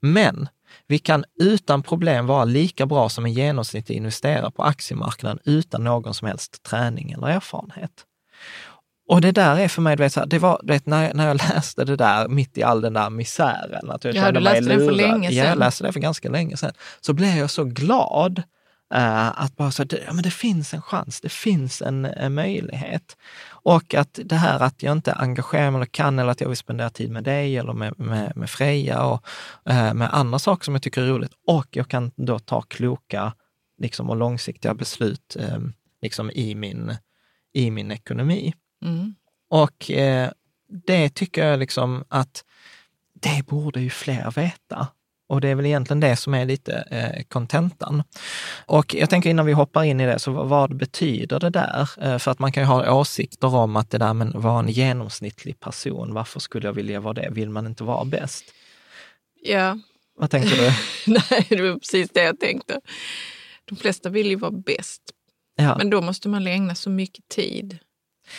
Men vi kan utan problem vara lika bra som en genomsnittlig investerare på aktiemarknaden utan någon som helst träning eller erfarenhet. Och det där är för mig, du vet, det var, du vet, när, när jag *laughs* läste det där mitt i all den där misären, att jag Ja, kände du mig läste den för länge Ja, jag sedan. läste det för ganska länge sedan. Så blev jag så glad eh, att bara så, det, ja, men det finns en chans, det finns en, en möjlighet. Och att det här att jag inte engagerar mig eller kan eller att jag vill spendera tid med dig eller med, med, med Freja och eh, med andra saker som jag tycker är roligt. Och jag kan då ta kloka liksom, och långsiktiga beslut eh, liksom, i, min, i min ekonomi. Mm. Och eh, det tycker jag liksom att det borde ju fler veta. Och det är väl egentligen det som är lite eh, kontentan. och jag tänker innan vi hoppar in i det, så vad, betyder det där? Eh, för att man kan ju ha åsikter om att det där med att vara en genomsnittlig person, varför skulle jag vilja vara det? Vill man inte vara bäst? Ja, Vad tänker du? *laughs* nej, det var precis det jag tänkte. De flesta vill ju vara bäst, Ja. men då måste man ägna så mycket tid.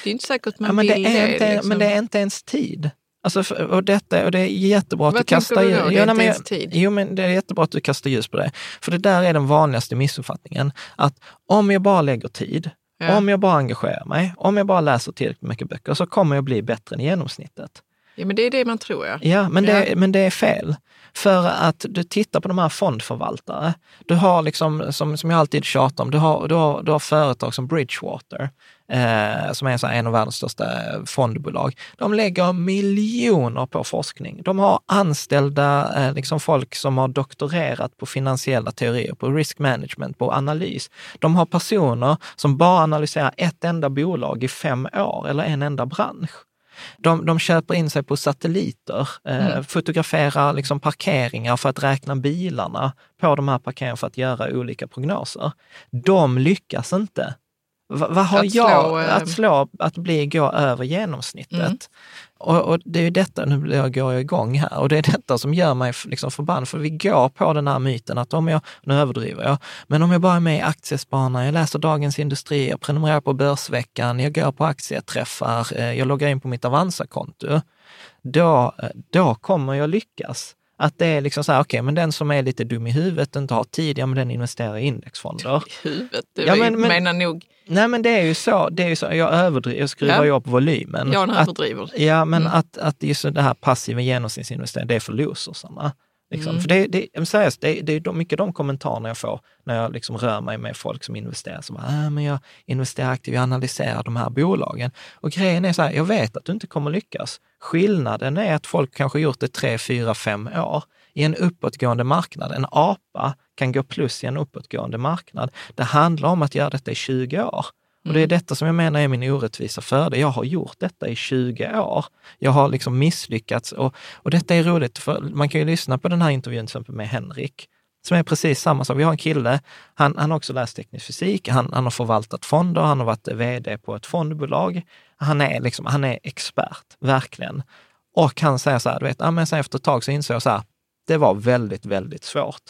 Det är inte säkert man ja, men, det vill är det. inte, liksom. men det är inte ens tid. Alltså, för, och, detta, och det är jättebra att Vad du kastar tänker du då? ljus- Ja, nej, men jag-. Jo, men det är jättebra att du kastar ljus på det. För det där är den vanligaste missuppfattningen. Att om jag bara lägger tid, Ja. om jag bara engagerar mig, om jag bara läser tillräckligt mycket böcker, så kommer jag bli bättre än genomsnittet. Ja, men det är det man tror, ja. Ja, men det, Ja. men det är fel. För att du tittar på de här fondförvaltare. Du har, liksom, som, som jag alltid tjatar om, du har, du har, du har företag som Bridgewater, eh, som är så en av världens största fondbolag. De lägger miljoner på forskning. De har anställda, eh, liksom folk som har doktorerat på finansiella teorier, på risk management, på analys. De har personer som bara analyserar ett enda bolag i fem år eller en enda bransch. De, de köper in sig på satelliter, eh, fotograferar liksom parkeringar för att räkna bilarna på de här parkeringarna för att göra olika prognoser. De lyckas inte. Va- Vad har Att slå, jag eh, att slå, att bli, gå över genomsnittet? Mm. Och, och det är ju detta, nu jag, går jag igång här, och det är detta som gör mig liksom förbannad. För vi går på den här myten att om jag, nu överdriver jag, men om jag bara är med i Aktiespararna, jag läser Dagens Industri, jag prenumererar på Börsveckan, jag går på aktieträffar, eh, jag loggar in på mitt Avanza-konto, då, eh, då kommer jag lyckas. Att det är liksom så här, okej, men den som är lite dum i huvudet, inte har tid, ja men den investerar i indexfonder. I huvudet. Du Ja, men- men- menar nog, Nej men det är ju så, det är ju så jag överdriver, jag skruvar Ja. ju upp volymen. Jan Att- överdriver. Ja, men Mm. att, att just det här passiva genomsnittsinvestering, det är för losersarna. Liksom. Mm. För det, det, seriöst, det, det är de, mycket de kommentarerna jag får när jag liksom rör mig med folk som investerar. Så bara, äh, men jag investerar aktivt, jag analyserar de här bolagen. Och grejen är så här, jag vet att du inte kommer lyckas. Skillnaden är att folk kanske gjort det tre, fyra, fem år i en uppåtgående marknad. En apa kan gå plus i en uppåtgående marknad. Det handlar om att göra detta i 20 år. Och det är detta som jag menar är min orättvisa fördel. Jag har gjort detta i 20 år. Jag har liksom misslyckats och, och detta är roligt, för man kan ju lyssna på den här intervjun till exempel med Henrik som är precis samma sak. Vi har en kille, han, han har också läst teknisk fysik, han, han har förvaltat fonder, han har varit vd på ett fondbolag. Han är, liksom, han är expert, verkligen. Och han säger så här, du vet, ja, men sen efter ett tag så insåg jag så här, det var väldigt, väldigt svårt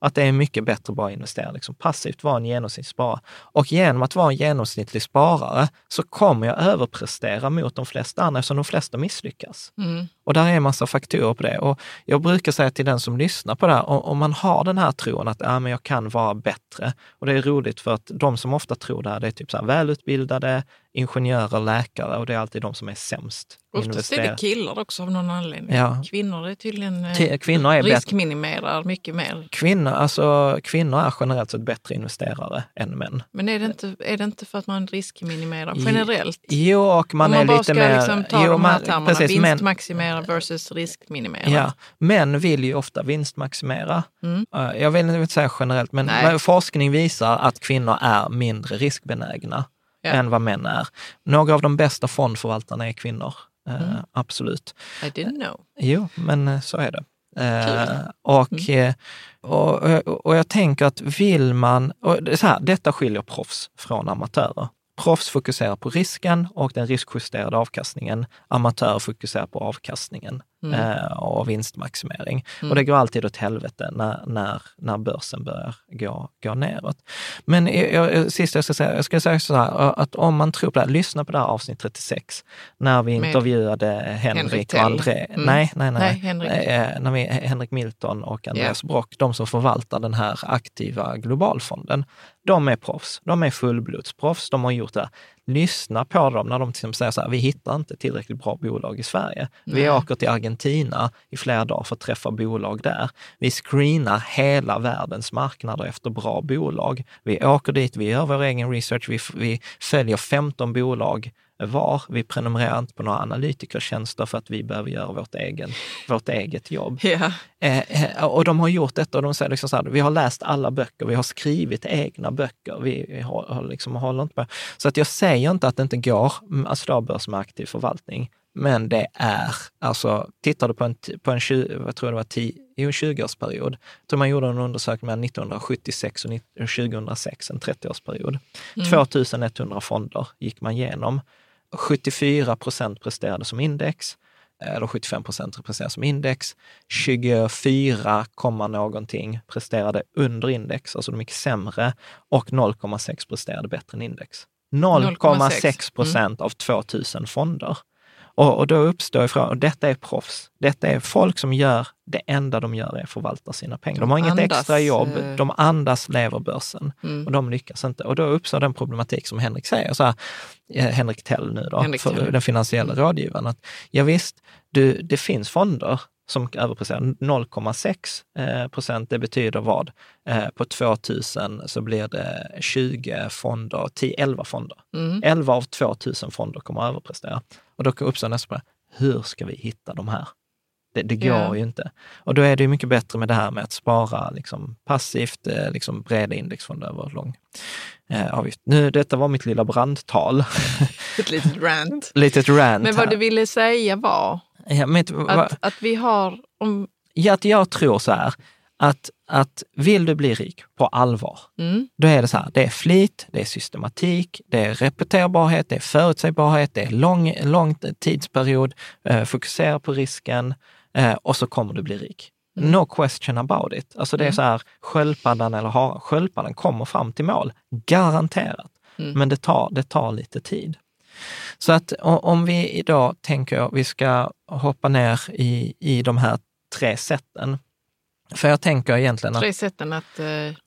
att det är mycket bättre att bara investera liksom passivt, vara en genomsnittssparare. Och genom att vara en genomsnittlig sparare så kommer jag överprestera mot de flesta andra eftersom de flesta misslyckas. Mm. Och där är en massa faktorer på det. Och jag brukar säga till den som lyssnar på det här, om man har den här tron att ja, men jag kan vara bättre. Och det är roligt för att de som ofta tror det här, det är typ så här välutbildade, ingenjörer, läkare och det är alltid de som är sämst. Oftast är det killar också av någon anledning. Ja. Kvinnor är tydligen eh, T- kvinnor är riskminimerar mycket mer. Kvinnor, alltså, kvinnor är generellt sett bättre investerare än män. Men är det inte, är det inte för att man riskminimerar generellt? Jo, och man Om man är bara lite ska mer... liksom ta jo, de här termerna, precis, vinstmaximera versus riskminimera. Ja, män vill ju ofta vinstmaximera. Mm. Jag vill inte säga generellt, men men forskning visar att kvinnor är mindre riskbenägna Ja. än vad män är. Några av de bästa fondförvaltarna är kvinnor. Eh, Mm. Absolut. I didn't know. Jo, men eh, så är det. Eh, Kul. Mm. och, eh, och, och, och jag tänker att vill man... Och det så här, detta skiljer proffs från amatörer. Proffs fokuserar på risken och den riskjusterade avkastningen. Amatörer fokuserar på avkastningen Mm. eh, och vinstmaximering. Och det går alltid åt helvete när, när, när börsen börjar gå, gå neråt. Men jag, jag, sist jag ska säga, jag ska säga så här, att om man tror på det här, lyssna på det här avsnitt 36, när vi Med intervjuade Henrik, Henrik och. André. Mm. Nej, nej, nej. Nej, Henrik. Eh, när vi, Henrik Milton och Andreas Brock, de som förvaltar den här aktiva globalfonden, de är proffs. De är fullblodsproffs. De har gjort det. Lyssna på dem när de till säger så här, vi hittar inte tillräckligt bra bolag i Sverige. Vi Nej. åker till Argentina i flera dagar för att träffa bolag där. Vi screenar hela världens marknader efter bra bolag. Vi åker dit, vi gör vår egen research, vi, vi följer 15 bolag var. Vi prenumererar inte på några analytikertjänster för att vi behöver göra vårt, egen, vårt eget jobb. Ja. Eh, och de har gjort detta och de säger liksom så här, vi har läst alla böcker, vi har skrivit egna böcker, vi, har, har liksom, håller inte på. Så att jag säger inte att det inte går mm, att slå börs med aktiv förvaltning, men det är, alltså tittar du på en, på en 20, vad tror jag det var, 10, jo, 20-årsperiod, jag tror man gjorde en undersökning mellan 1976 och 19 2006, en 30-årsperiod. 2100 fonder gick man igenom. 74 procent presterade som index, eller 75 procent presterade som index. 24, komma någonting presterade under index, alltså de gick sämre. Och 0,6 presterade bättre än index. 0,6 procent av 2000 fonder. Och, och då uppstår ifrån, och detta är proffs. Detta är folk som gör, det enda de gör är att förvalta sina pengar. De har inget andas, extra jobb, eh, de andas, lever börsen Mm. och de lyckas inte. Och då uppstår den problematik som Henrik säger, så här, eh, Henrik Tell nu då, Henrik för Tell. den finansiella rådgivaren, att ja visst, du, det finns fonder som överpresterar 0,6 eh, procent. Det betyder vad? Eh, på 2000 så blir det 20 fonder, 10, 11 fonder. Mm. 11 av 2000 fonder kommer att överprestera. Och då uppstår nästa fråga, hur ska vi hitta de här? Det, det går Ja. ju inte. Och då är det ju mycket bättre med det här med att spara liksom, passivt, eh, liksom breda indexfonder över lång eh, avgift. Nu, detta var mitt lilla brandtal. *laughs* Ett litet rant. Litet rant Men vad här. du ville säga var Ja, men, att, att vi har... Om, ja, att jag tror så här, att, att vill du bli rik på allvar, mm, då är det så här, det är flit, det är systematik, det är repeterbarhet, det är förutsägbarhet, det är lång, lång tidsperiod, eh, fokusera på risken eh, och så kommer du bli rik. No question about it. Alltså det är så här, sköldpaddan eller haren, sköldpaddan kommer fram till mål, garanterat. Men det tar, det tar lite tid. Så att om vi idag tänker vi ska hoppa ner i, i de här tre sätten. För jag tänker egentligen att tre sätten att... eh,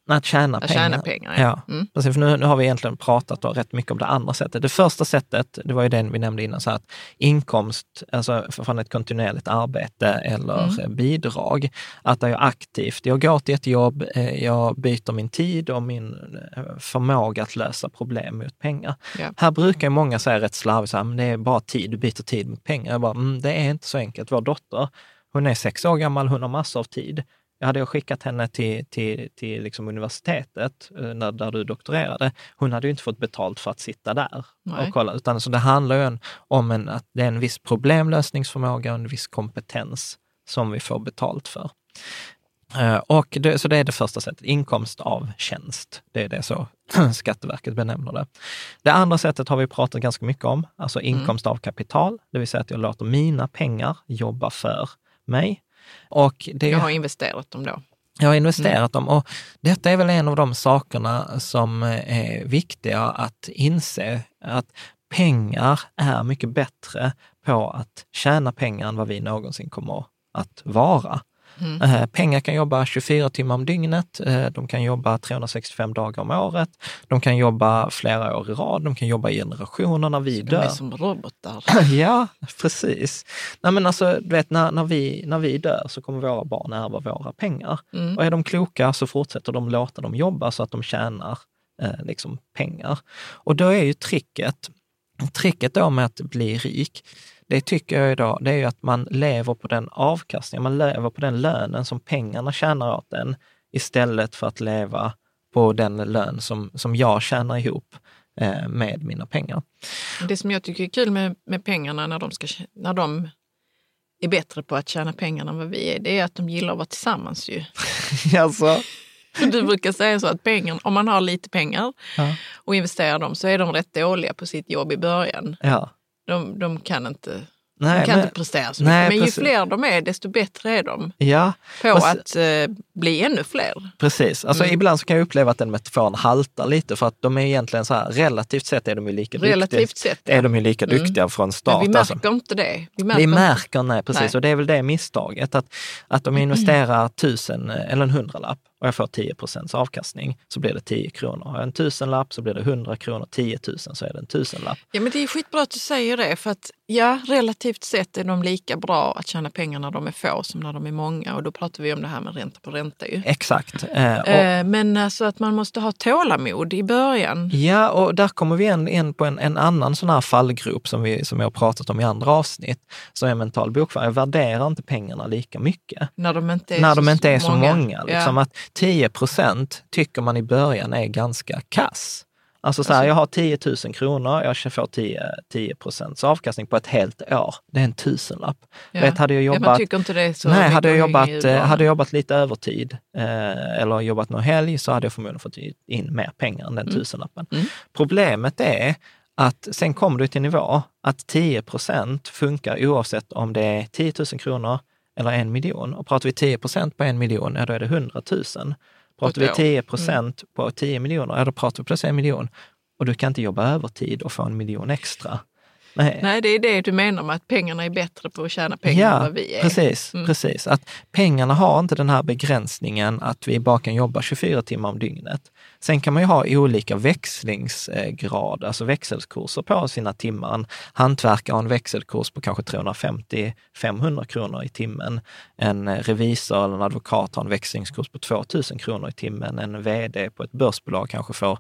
att tjäna Att pengar. tjäna pengar, ja. ja. Mm. Precis, för nu, nu har vi egentligen pratat då rätt mycket om det andra sättet. Det första sättet, det var ju den vi nämnde innan, så att inkomst, alltså från ett kontinuerligt arbete eller Mm. bidrag, att jag aktivt, jag går till ett jobb, eh, jag byter min tid och min eh, förmåga att lösa problem mot pengar. Ja. Här brukar många säga rätt slarvigt, så här, men det är bara tid, du byter tid mot pengar. Jag bara, mm, det är inte så enkelt. Vår dotter, hon är sex år gammal, hon har massor av tid. Hade jag skickat henne till, till, till liksom universitetet eh, när, där du doktorerade, hon hade ju inte fått betalt för att sitta där Nej. och kolla. Utan så det handlar ju om en, att det är en viss problemlösningsförmåga och en viss kompetens som vi får betalt för. Eh, Och det, så det är det första sättet, inkomst av tjänst. Det är det så *clears throat* Skatteverket benämner det. Det andra sättet har vi pratat ganska mycket om, alltså inkomst av kapital, det vill säga att jag låter mina pengar jobba för mig. Och det, Jag har investerat dem då. jag har investerat dem och detta är väl en av de sakerna som är viktiga att inse, att pengar är mycket bättre på att tjäna pengar än vad vi någonsin kommer att vara. Eh, Pengar kan jobba 24 timmar om dygnet, eh, de kan jobba 365 dagar om året, de kan jobba flera år i rad, de kan jobba i generationer när vi De är dör. som robotar. *laughs* Ja, precis. Nej, men alltså, du vet, när, när, vi, när vi dör så kommer våra barn ärva våra pengar. Mm. Och är de kloka så fortsätter de låta dem jobba så att de tjänar eh, liksom pengar. Och då är ju tricket, tricket då med att bli rik, det tycker jag idag, det är ju att man lever på den avkastningen, man lever på den lönen som pengarna tjänar åt en istället för att leva på den lön som, som jag tjänar ihop eh, med mina pengar. Det som jag tycker är kul med, med pengarna när de, ska, när de är bättre på att tjäna pengar än vad vi är, det är att de gillar att vara tillsammans ju. *laughs* alltså, Du brukar säga så att pengar, om man har lite pengar Ja. och investerar dem så är de rätt dåliga på sitt jobb i början. ja. De, de kan, inte, Nej, de kan men- inte prestera så Nej, mycket. Men ju precis. fler de är, desto bättre är de Ja, på Fast- att eh, bli ännu fler. precis. Alltså, Mm. Ibland så kan jag uppleva att den metaforen haltar lite för att de är egentligen så här, relativt sett är de ju lika Relativt duktiga. sett. Är de ju lika Mm. duktiga från Men start. vi märker alltså. inte det. Vi Vi inte- märker, nej precis, Nej. och det är väl det misstaget. Att, att jag investerar tusen eller en hundralapp och jag får 10 procents avkastning så blir det 10 kronor. Har jag en tusenlapp så blir det 100 kronor, 10 000 så är det en tusenlapp. Ja, men det är skitbra att du säger det, för att ja, relativt sett är de lika bra att tjäna pengar när de är få som när de är många. Och då pratar vi om det här med ränta på ränta ju. Exakt. Eh, och, Eh, men alltså att man måste ha tålamod i början. Ja, och där kommer vi in, in på en, en annan sån här fallgrop som, vi, som jag har pratat om i andra avsnitt, som är mental bokföring. Jag värderar inte pengarna lika mycket. När de inte är, när så, de inte är så många. många. liksom ja. att 10 procent tycker man i början är ganska kass. Alltså så här, Alltså- jag har 10 000 kronor, jag får 10, 10 procents avkastning på ett helt år. Det är en tusenlapp. Ja. Vet, hade jag Ja, jobbat, så nej, hade jag, jobbat, hade jag jobbat lite övertid eh, eller jobbat någon helg så hade jag förmodligen fått in mer pengar än den tusenlappen. Mm. Problemet är att sen kommer du till nivå att 10 procent funkar oavsett om det är 10 000 kronor eller en miljon. Och pratar vi 10 procent på en miljon, ja då är det 100 000. Pratar vi ett år. 10 procent på 10 miljoner, ja då pratar vi plötsligt en miljon. Och du kan inte jobba övertid och få en miljon extra. Nej, Nej, det är det du menar med att pengarna är bättre på att tjäna pengar än vad vi är. Precis, Mm. precis. Att pengarna har inte den här begränsningen att vi bara kan jobba 24 timmar om dygnet. Sen kan man ju ha olika växlingsgrad, alltså växelkurser på sina timmar. En hantverkare har en växelkurs på kanske 350-500 kronor i timmen. En revisor eller en advokat har en växlingskurs på 2000 kronor i timmen. En vd på ett börsbolag kanske får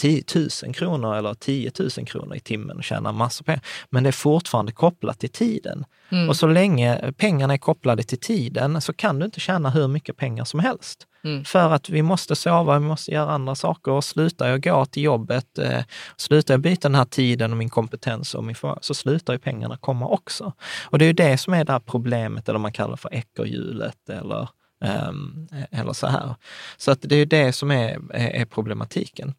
10 000 kronor eller 10 000 kronor i timmen och tjänar massor pengar. Men det är fortfarande kopplat till tiden. Mm. Och så länge pengarna är kopplade till tiden så kan du inte tjäna hur mycket pengar som helst. Mm. För att vi måste sova, vi måste göra andra saker. Och slutar jag gå till jobbet, eh, slutar jag byta den här tiden och min kompetens och min för, så slutar ju pengarna komma också. Och det är ju det som är det här problemet, eller man kallar för ekorrhjulet eller, ehm, eller så här. Så att det är ju det som är, är, är problematiken.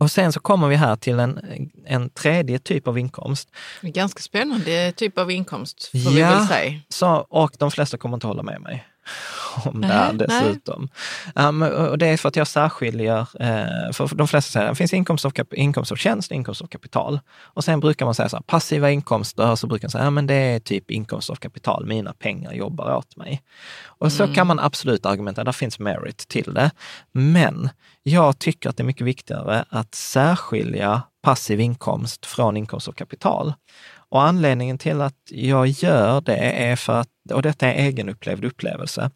Och sen så kommer vi här till en, en tredje typ av inkomst. Ganska spännande typ av inkomst, får vi Ja. väl säga. Så, och de flesta kommer inte hålla med mig *laughs* om det här dessutom. Um, och det är för att jag särskiljer, eh, för de flesta säger det finns inkomst av, kap- inkomst av tjänst, inkomst av kapital. Och sen brukar man säga så här, passiva inkomster, så brukar man säga, ja men det är typ inkomst av kapital, mina pengar jobbar åt mig. Och så kan man absolut argumentera, där finns merit till det. Men jag tycker att det är mycket viktigare att särskilja passiv inkomst från inkomst av kapital. Och anledningen till att jag gör det är för att, och detta är egenupplevd upplevelse,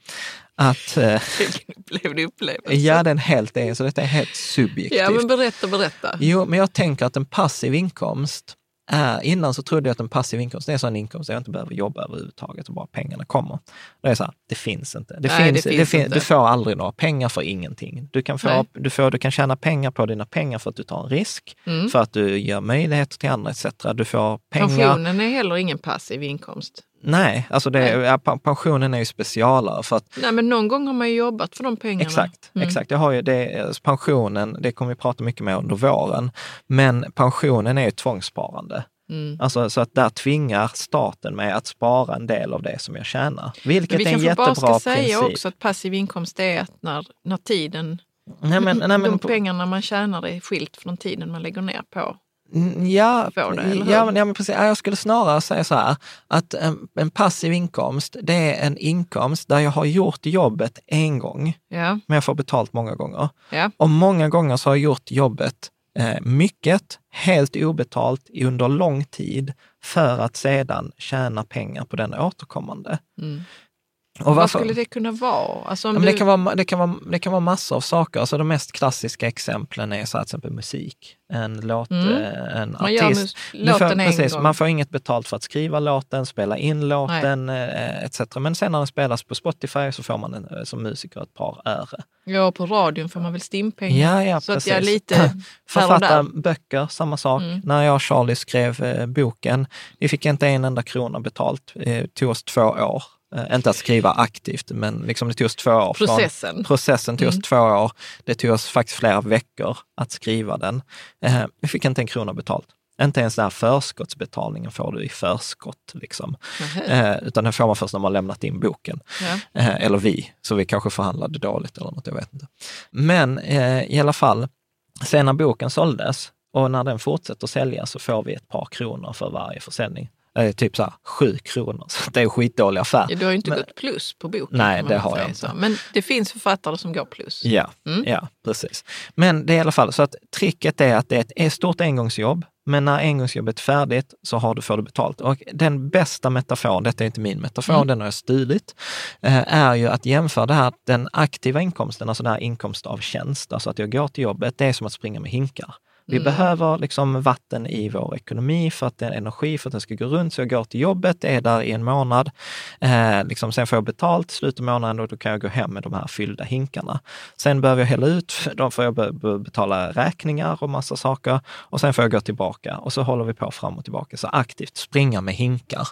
att eh, *laughs* Upplevde upplevelse. ja, den helt är, så detta är helt subjektivt. ja, men berätta, berätta. Jo, men jag tänker att en passiv inkomst är, innan så trodde jag att en passiv inkomst är en sån inkomst där jag inte behöver jobba överhuvudtaget och bara pengarna kommer. Det är så här, det finns inte. Det Nej, finns, det det finns fin- inte. Du får aldrig några pengar för ingenting. Du kan, få, Nej. du, får, du kan tjäna pengar på dina pengar för att du tar en risk, Mm. för att du ger möjligheter till andra etc. Du får pengar. Pensionen är heller ingen passiv inkomst. Nej, alltså det, ja, pensionen är ju specialare för att Nej, men någon gång har man ju jobbat för de pengarna. Exakt, Mm. exakt. Jag har ju det, pensionen, det kommer vi prata mycket mer under våren. Men pensionen är ju tvångssparande. Mm. Alltså, så att där tvingar staten mig att spara en del av det som jag tjänar. Vilket vi är en kanske bara jättebra ska säga princip. också att passiv inkomst är att när, när tiden, Nej, men, nej, men, de pengarna man tjänar är skilt från tiden man lägger ner på. Mm, Ja, får det, eller hur? ja, men, ja, men precis. Ja, Jag skulle snarare säga så här, att en, en passiv inkomst, det är en inkomst där jag har gjort jobbet en gång, Ja, men jag får betalt många gånger. ja. Och många gånger så har jag gjort jobbet eh, mycket, helt obetalt under lång tid för att sedan tjäna pengar på den återkommande. Mm. Och Vad skulle det kunna vara? Alltså Ja, men det, du, kan vara, det, kan vara, det kan vara massor av saker. Alltså de mest klassiska exemplen är så här, till exempel musik. En låt, Mm. eh, en man artist. Du låten får, precis, man får inget betalt för att skriva låten, spela in låten eh, etc. Men sen när den spelas på Spotify så får man en, eh, som musiker ett par öre. Ja, på radion får man väl stimpengar. Ja, ja, så att precis. jag är lite *clears throat* Författa böcker, samma sak. Mm. När jag och Charlie skrev boken, vi fick inte en enda krona betalt. Det tog oss två år. Eh, inte att skriva aktivt, men liksom det tog oss två år. från- Processen. Processen tog oss Mm. två år. Det tog oss faktiskt flera veckor att skriva den. Eh, vi fick inte en krona betalt. Inte ens den här förskottsbetalningen får du i förskott. Liksom. Eh, utan den får man först när man lämnat in boken. Ja. Eh, eller vi, så vi kanske förhandlade dåligt eller något, jag vet inte. Men eh, i alla fall, sen när boken såldes och när den fortsätter sälja så får vi ett par kronor för varje försäljning. Eh, typ så här sju kronor, *laughs* så det är en skitdålig affär. Ja, du har ju inte Men- gått plus på boken. Nej, det har jag inte. så. Men det finns författare som går plus. Ja, Mm. ja, precis. Men det är i alla fall så att tricket är att det är ett stort engångsjobb, men när engångsjobbet är färdigt så har du, får du betalt. Och den bästa metaforen, detta är inte min metafor, Mm. den har jag stulit, eh, är ju att jämföra det här, den aktiva inkomsten, alltså den här inkomst av tjänst, alltså att jag går till jobbet, det är som att springa med hinkar. Vi Mm. behöver liksom vatten i vår ekonomi för att det är energi för att den ska gå runt. Så jag går till jobbet, är där i en månad. Eh, liksom, sen får jag betalt i slutet av månaden och då kan jag gå hem med de här fyllda hinkarna. Sen behöver jag hälla ut, då får jag be- be- betala räkningar och massa saker. Och sen får jag gå tillbaka och så håller vi på fram och tillbaka. Så aktivt springa med hinkar.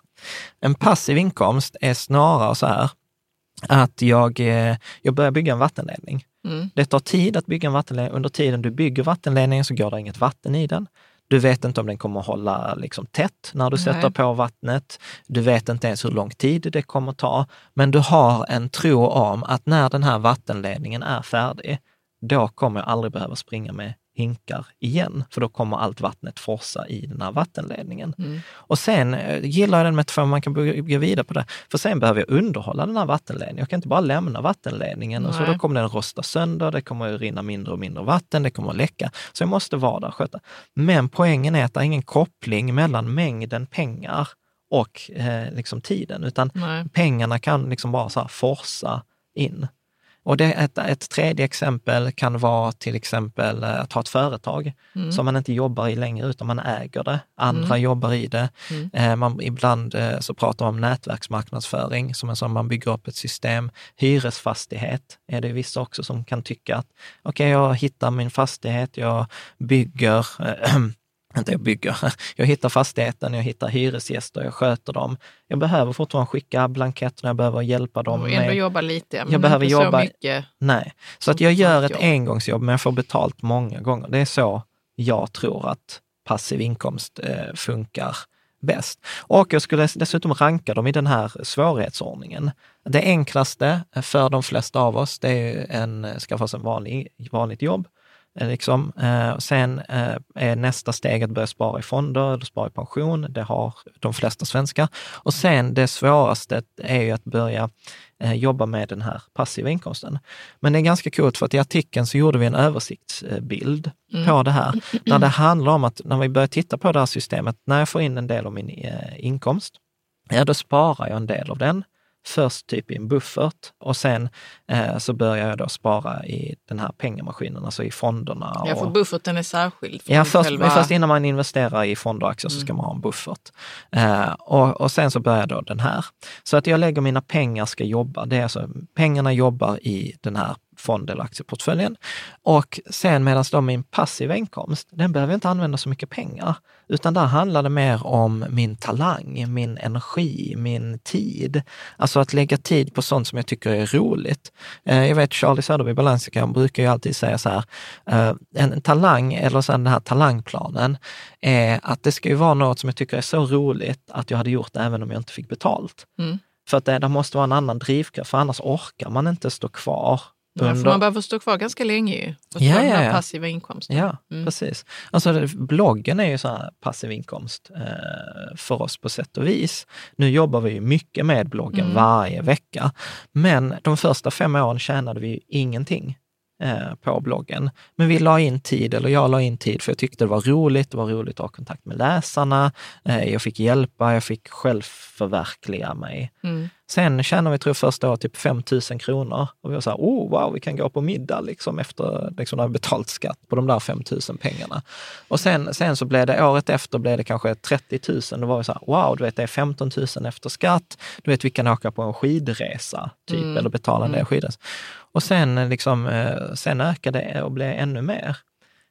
En passiv inkomst är snarare så här att jag, eh, jag börjar bygga en vattenledning. Mm. Det tar tid att bygga en vattenledning. Under tiden du bygger vattenledningen så går det inget vatten i den. Du vet inte om den kommer att hålla liksom tätt när du Nej. sätter på vattnet. Du vet inte ens hur lång tid det kommer ta. Men du har en tro om att när den här vattenledningen är färdig, då kommer jag aldrig behöva springa med hinkar igen, för då kommer allt vattnet forsa i den här vattenledningen. Mm. Och sen eh, gillar jag den metaforen, man kan bygga vidare på det, för sen behöver jag underhålla den här vattenledningen. Jag kan inte bara lämna vattenledningen och så Nej. då kommer den rosta sönder, det kommer att rinna mindre och mindre vatten, det kommer att läcka. Så jag måste vara där och sköta. Men poängen är att det är ingen koppling mellan mängden pengar och eh, liksom tiden, utan Nej. pengarna kan liksom bara så forsa in. Och det, ett, ett tredje exempel kan vara till exempel eh, att ha ett företag Mm. som man inte jobbar i längre, utan man äger det. Andra Mm. jobbar i det. Mm. Eh, man, ibland eh, så pratar man om nätverksmarknadsföring, som en sån man bygger upp ett system. Hyresfastighet är det vissa också som kan tycka att okej, jag hittar min fastighet, jag bygger eh, *clears throat* inte jag bygger, *laughs* jag hittar fastigheten, jag hittar hyresgäster, jag sköter dem. Jag behöver fortfarande skicka blanketterna, jag behöver hjälpa dem Och ändå med... jobba lite, men Jag behöver inte jobba- så mycket. Nej, så att jag gör ett ett jobb. engångsjobb, men jag får betalt många gånger. Det är så jag tror att passiv inkomst eh, funkar bäst. Och jag skulle dessutom ranka dem i den här svårighetsordningen. Det enklaste för de flesta av oss, det är en, skaffa sig en vanlig, vanligt jobb. Eh, Liksom. Eh, sen eh, är nästa steg att börja spara i fonder eller spara i pension. Det har de flesta svenskar. Och sen det svåraste är ju att börja eh, jobba med den här passiva inkomsten. Men det är ganska coolt för att i artikeln så gjorde vi en översiktsbild Mm. på det här, där det handlar om att när vi börjar titta på det här systemet, när jag får in en del av min eh, inkomst, ja då sparar jag en del av den. Först typ i en buffert och sen eh, så börjar jag då spara i den här pengamaskinen, alltså i fonderna. Ja, för och- bufferten är särskild. Ja, först, själva- först innan man investerar i fonder och aktier så ska man ha en buffert. Eh, och, och sen så börjar då den här. Så att jag lägger mina pengar ska jobba. Det är alltså, pengarna jobbar i den här fond eller aktieportföljen. Och sen medan då min passiva inkomst, den behöver jag inte använda så mycket pengar, utan där handlar det mer om min talang, min energi, min tid. Alltså att lägga tid på sånt som jag tycker är roligt. Eh, jag vet Charlie Söderberg Balansika brukar ju alltid säga så här, eh, en talang, eller så den här talangplanen, är att det ska ju vara något som jag tycker är så roligt att jag hade gjort det även om jag inte fick betalt. Mm. För att det, det måste vara en annan drivkraft, för annars orkar man inte stå kvar. Ja, för man behöver stå kvar ganska länge ju. Och få Ja, den ja, här passiva inkomsten. Ja, Mm. precis. Alltså bloggen är ju så här passiv inkomst eh, för oss på sätt och vis. Nu jobbar vi ju mycket med bloggen Mm. varje vecka, men de första fem åren tjänade vi ingenting eh, på bloggen. Men vi la in tid, eller jag la in tid, för jag tyckte det var roligt. Det var roligt att ha kontakt med läsarna. Eh, jag fick hjälpa, jag fick självförverkliga mig. Mm. Sen tjänade vi, tror jag, första året typ 5 000 kronor. Och vi var så här, oh wow, vi kan gå på middag liksom efter liksom, när vi betalt skatt på de där 5 000 pengarna. Och sen, sen så blev det, året efter blev det kanske 30 000. Då var det så här, wow, du vet det är 15 000 efter skatt. Du vet, vi kan åka på en skidresa, typ, Mm. eller betala en Mm. skidresa. Och sen, liksom, eh, sen ökade det och blev ännu mer.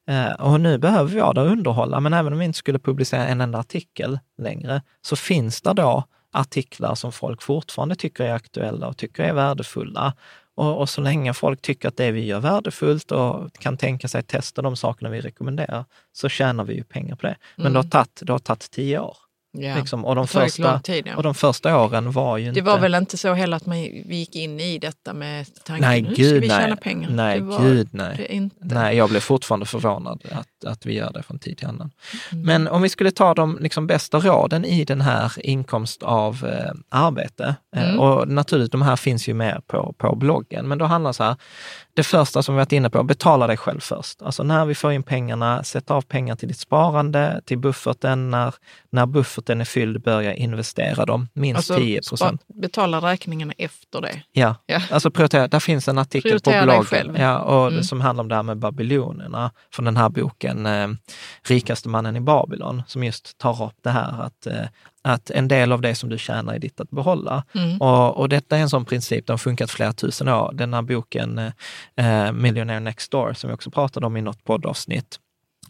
Eh, Och nu behöver det att underhålla, men även om vi inte skulle publicera en enda artikel längre, så finns det då artiklar som folk fortfarande tycker är aktuella och tycker är värdefulla. Och, och så länge folk tycker att det vi gör är värdefullt och kan tänka sig att testa de sakerna vi rekommenderar, så tjänar vi ju pengar på det. Men Mm. det har tagit, det har tagit tio år. Ja. Liksom, och, de Det första, tid, ja. och de första åren var ju Det inte... var väl inte så heller att man, vi gick in i detta med tanken Nej, nu ska gud vi nej. tjäna pengar. Nej, det var gud nej. Det inte. Nej, jag blev fortfarande förvånad att, att vi gör det från tid till annan. Mm. Men om vi skulle ta de liksom bästa råden i den här inkomst av eh, arbete, eh, Mm. och naturligt, de här finns ju med på, på bloggen, men då handlar det så här, det första som vi varit inne på, betala dig själv först. Alltså när vi får in pengarna, sätt av pengar till ditt sparande, till bufferten. När, när bufferten är fylld, börja investera dem, minst Alltså, 10 procent. betala räkningarna efter det. Ja, Ja. alltså prioritera. Där finns en artikel Prioritera på bloggen själv. ja, och Mm. som handlar om det här med babylonerna från den här boken eh, Rikaste mannen i Babylon, som just tar upp det här att, eh, att en del av det som du tjänar är ditt att behålla. Mm. Och, och detta är en sån princip, den har funkat flera tusen år. Den här boken eh, Millionaire Next Door, som vi också pratade om i något poddavsnitt,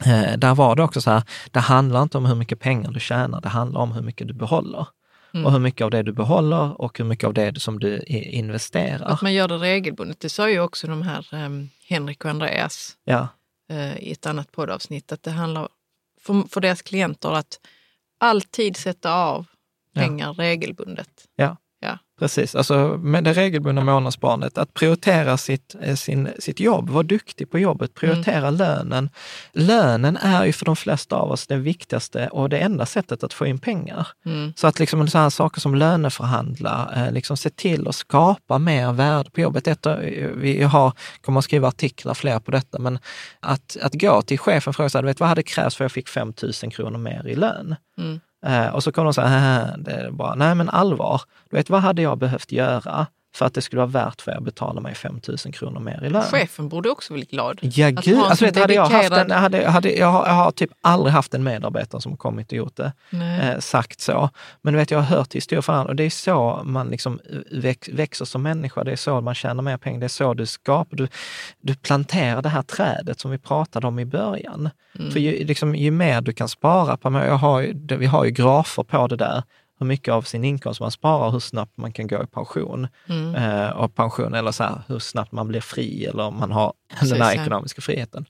eh, där var det också så här, det handlar inte om hur mycket pengar du tjänar, det handlar om hur mycket du behåller. Mm. Och hur mycket av det du behåller och hur mycket av det som du investerar. Att man gör det regelbundet. Det sa ju också de här um, Henrik och Andreas Ja, eh, i ett annat poddavsnitt, att det handlar för, för deras klienter att alltid sätta av Ja. pengar regelbundet. Ja. Precis. Alltså med det regelbundna månadssparandet, att prioritera sitt, eh, sin, sitt jobb, vara duktig på jobbet, prioritera lönen. Lönen är ju för de flesta av oss det viktigaste och det enda sättet att få in pengar. Mm. Så att liksom så här saker som löneförhandla, eh, liksom se till att skapa mer värde på jobbet. Ett, av- vi har, kommer att skriva artiklar fler på detta, men att, att gå till chefen och fråga, vet, vad hade krävts för att jag fick 5 000 kronor mer i lön? Mm. Eh, och så kommer de så här, äh, det är bara, nej men allvar, du vet vad hade jag behövt göra? För att det skulle vara värt för er att betala mig 5 000 kronor mer i lön? Chefen borde också bli glad. Ja, Att gud. Alltså, sån vet, hade jag, haft en, hade, hade, jag, har, jag har typ aldrig haft en medarbetare som kommit och gjort det, eh, sagt så. Men vet, jag har hört historier från andra och det är så man liksom väx, växer som människa. Det är så man tjänar mer pengar. Det är så du skapar. Du, du planterar det här trädet som vi pratade om i början. Mm. För ju, liksom, ju mer du kan spara på, jag har vi har ju grafer på det där, hur mycket av sin inkomst man sparar hur snabbt man kan gå i pension. Mm. Eh, och pension eller så här, hur snabbt man blir fri eller om man har Precis, den här ekonomiska friheten.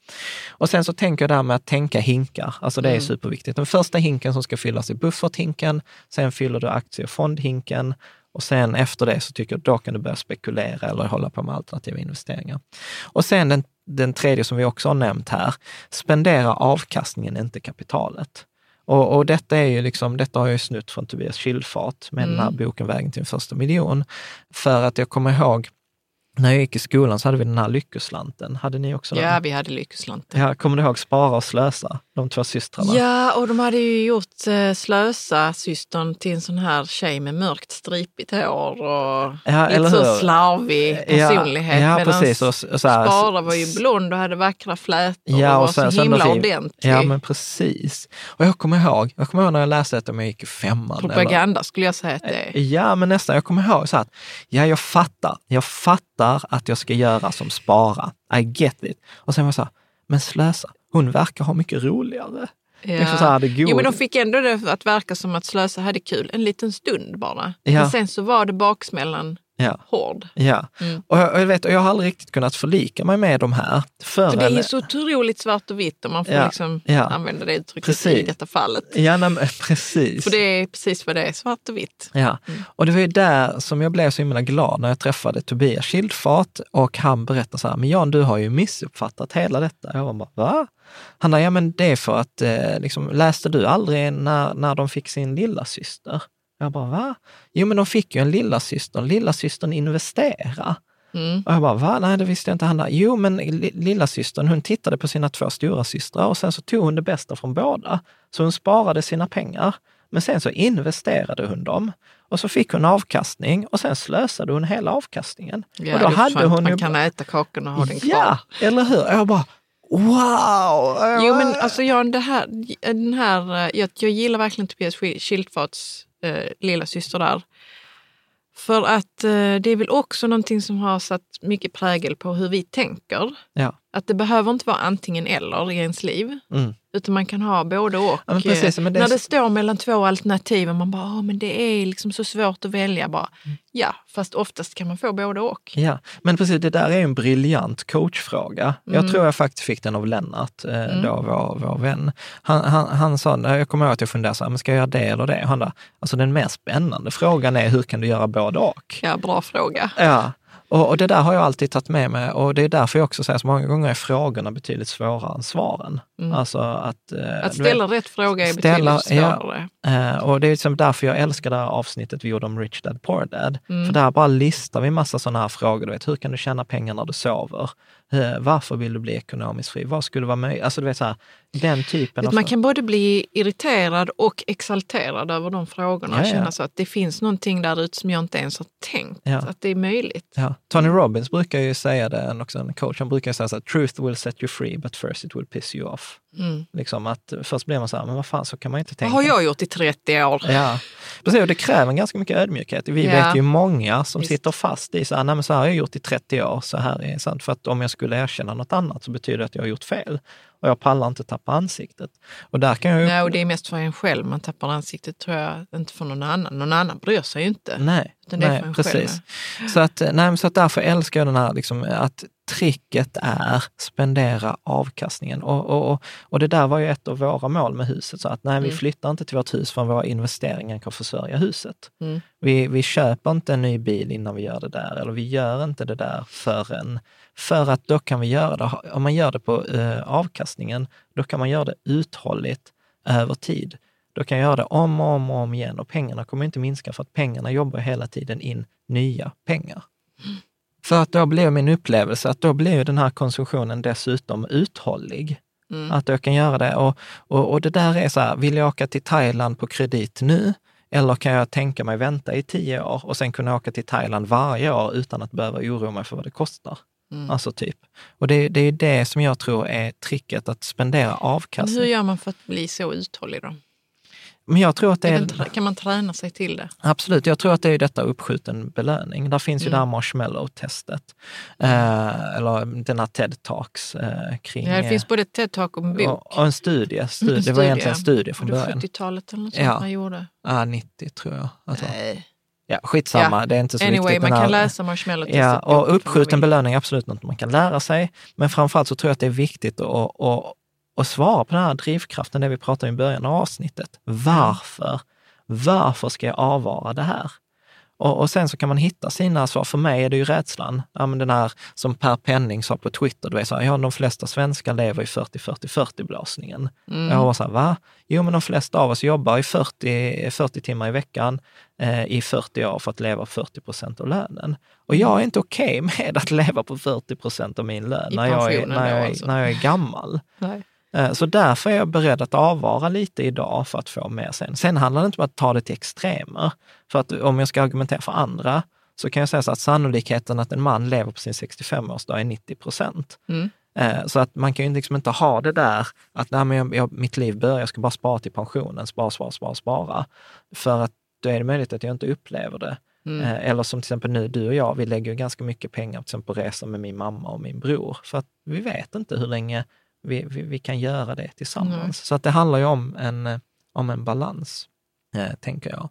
Och sen så tänker jag det här med att tänka hinkar, alltså det är Mm. superviktigt. Den första hinken som ska fyllas är bufferthinken, sen fyller du aktie och fondhinken och sen efter det så tycker jag då kan du börja spekulera eller hålla på med alternativa investeringar. Och sen den, den tredje som vi också har nämnt här, spendera avkastningen, inte kapitalet. Och, och detta är ju liksom, detta har jag snutt från Tobias Killfart med den här Mm. boken Vägen till en första miljon. För att jag kommer ihåg, när jag gick i skolan så hade vi den här lyckoslanten. Hade ni också Ja, den? vi hade Lyckoslanten. Ja, kommer du ihåg Spara och Slösa? De två systrarna. Ja, och de hade ju gjort eh, Slösa, systern, till en sån här tjej med mörkt stripigt hår och Ja, eller lite så hur? slarvig personlighet. Ja, ja Medan precis. Och, och så här, Spara var ju blond och hade vackra flätor Ja, och och var så himla ordentlig. Ja, men precis. Och jag kommer ihåg, jag kommer ihåg när jag läste detta när jag gick i femman. eller- Propaganda skulle jag säga att det är. Ja, men nästan. Jag kommer ihåg så här ja, jag fattar. Jag fattar fattar att jag ska göra som spara. I get it. Och sen var jag så här, men slösa, hon verkar ha mycket roligare. Ja. Liksom så här, det går. Jo, men de fick ändå det att verka som att Slösa hade kul en liten stund bara. Ja. Men sen så var det baksmällan Ja. hård. Ja, Mm. och, jag, och jag, vet, och jag har aldrig riktigt kunnat förlika mig med de här. För det är ju så otroligt svart och vitt om man får Ja, liksom ja. använda det uttrycket Precis. i detta fallet. Ja, nej, *laughs* precis. För det är precis vad det är, svart och vitt. Ja, Mm. och det var ju där som jag blev så himla glad när jag träffade Tobias Schildfart och han berättade så här, men Jan, du har ju missuppfattat hela detta. Jag var bara, va? Han sa, ja men det är för att, eh, liksom, läste du aldrig när, när de fick sin lilla syster? Jag bara, va? Jo, men de fick ju en lilla syster. Lilla systern investera. Mm. Och jag bara, va? Nej, det visste jag inte. Han jo, men li- lilla systern, hon tittade på sina två stora systrar och sen så tog hon det bästa från båda. Så hon sparade sina pengar, men sen så investerade hon dem. Och så fick hon avkastning och sen slösade hon hela avkastningen. Ja, och då hade skönt. hon man ju... kan äta kakan och ha den kvar. Ja, eller hur? Jag bara, wow! Jo men alltså Jan, det här, den här, eh, jag, jag gillar verkligen Tobias Schildfarts eh, lilla syster där. För att eh, det är väl också någonting som har satt mycket prägel på hur vi tänker. Ja. Att det behöver inte vara antingen eller i ens liv. Mm. Utan man kan ha både och. Ja, precis, det är När det står mellan två alternativ och man bara, "Åh, men det är liksom så svårt att välja. Bara, Mm. Ja, fast oftast kan man få både och. Ja, men precis det där är en briljant coachfråga. Jag Mm. tror jag faktiskt fick den av Lennart, eh, Mm. då vår, vår vän. Han, han, han sa, jag kommer ihåg att jag funderade så här, men ska jag göra det eller det? Han bara, alltså den mer spännande frågan är hur kan du göra både och? Ja, bra fråga. Ja, och, och det där har jag alltid tagit med mig och det är därför jag också säger så många gånger är frågorna betydligt svårare än svaren. Mm. Alltså att... eh, Att du vet- ställa rätt fråga är ställa- betydligt ja. Eh, och det är liksom därför jag älskar det här avsnittet vi gjorde om Rich Dad Poor Dad. Mm. För där bara listar vi massa sådana här frågor. Du vet, hur kan du tjäna pengar när du sover? Eh, varför vill du bli ekonomiskt fri? Vad skulle vara möjligt? Alltså du vet så här, den typen av... Man kan både bli irriterad och exalterad över de frågorna och Ja, ja. känna så att det finns någonting där ute som jag inte ens har tänkt Ja. att det är möjligt. Ja. Tony Robbins brukar ju säga det, en- också en coach, han brukar säga så här, truth will set you free but first it will piss you off. Mm. Liksom att först blir man så här, men vad fan, så kan man inte Vad tänka. har jag gjort i 30 år? Ja, precis. Och det kräver ganska mycket ödmjukhet. Vi Ja. vet ju många som Visst. sitter fast i så här, nej men så här har jag gjort i 30 år, så här är sant. För att om jag skulle erkänna något annat så betyder det att jag har gjort fel. Och jag pallar inte tappa ansiktet. Och där kan jag ju... Nej, och det är mest för en själv man tappar ansiktet tror jag, inte för någon annan. Någon annan bryr sig ju inte. Nej, nej själv precis. Så, att, nej, så att därför älskar jag den här, liksom, att tricket är spendera avkastningen. Och, och, och, och det där var ju ett av våra mål med huset. Så att nej, vi Mm. flyttar inte till vårt hus förrän våra investeringar kan försörja huset. Mm. Vi, vi köper inte en ny bil innan vi gör det där, eller vi gör inte det där förrän, för att då kan vi göra det. Om man gör det på eh, avkastningen, då kan man göra det uthålligt över tid. Då kan jag göra det om och om och om igen och pengarna kommer inte minska för att pengarna jobbar hela tiden in nya pengar. För att då blir min upplevelse att då blir den här konsumtionen dessutom uthållig. Mm. Att jag kan göra det. Och, och, och det där är så här, vill jag åka till Thailand på kredit nu? Eller kan jag tänka mig vänta i tio år och sen kunna åka till Thailand varje år utan att behöva oroa mig för vad det kostar? Mm. Alltså typ. Och det, det är det som jag tror är tricket, att spendera Men avkastning. hur gör man för att bli så uthållig då? Men jag tror att det är... kan, man träna sig till det? Absolut, jag tror att det är detta uppskjuten belöning. Där finns ju Mm. det här marshmallow-testet. Eh, eller den här TED-talks eh, kring... Ja, det eh, finns både ett TED-talk och en bok. och, och en studie. studie. En Det var studie, egentligen en studie från början. 70-talet eller något sånt Ja. man gjorde? Ja, 90 tror jag. Alltså, Nej. ja, skitsamma, Ja. det är inte så Anyway, viktigt. man kan läsa marshmallow-testet. Ja, och uppskjuten belöning är absolut något man kan lära sig. Men framförallt så tror jag att det är viktigt att, att, att svara på den här drivkraften, det vi pratade om i början av avsnittet. Varför? Varför ska jag avvara det här? Och, och sen så kan man hitta sina svar. För mig är det ju rädslan. Ja, men den här som Per Penning sa på Twitter, du vet, så här, ja, de flesta svenskar lever i 40-40-40-blåsningen. Mm. Jag var så här, va? Jo, men de flesta av oss jobbar i 40, 40 timmar i veckan eh, i 40 år för att leva 40 procent av lönen. Och jag är inte okej med att leva på 40 procent av min lön I när jag, är, när, jag alltså. när jag är gammal. Nej. Eh, Så därför är jag beredd att avvara lite idag för att få mer sen. Sen handlar det inte om att ta det till extremer. För att om jag ska argumentera för andra så kan jag säga så att sannolikheten att en man lever på sin 65-årsdag är 90 procent. Mm. Eh, Så att man kan ju liksom inte ha det där att nej, men jag, jag, mitt liv börjar, jag ska bara spara till pensionen, spara, spara, spara, spara. För att då är det möjligt att jag inte upplever det. Mm. Eh, Eller som till exempel nu, du och jag, vi lägger ju ganska mycket pengar till exempel på resor med min mamma och min bror. För att vi vet inte hur länge vi, vi, vi kan göra det tillsammans. Nej. Så att det handlar ju om en, om en balans, eh, tänker jag.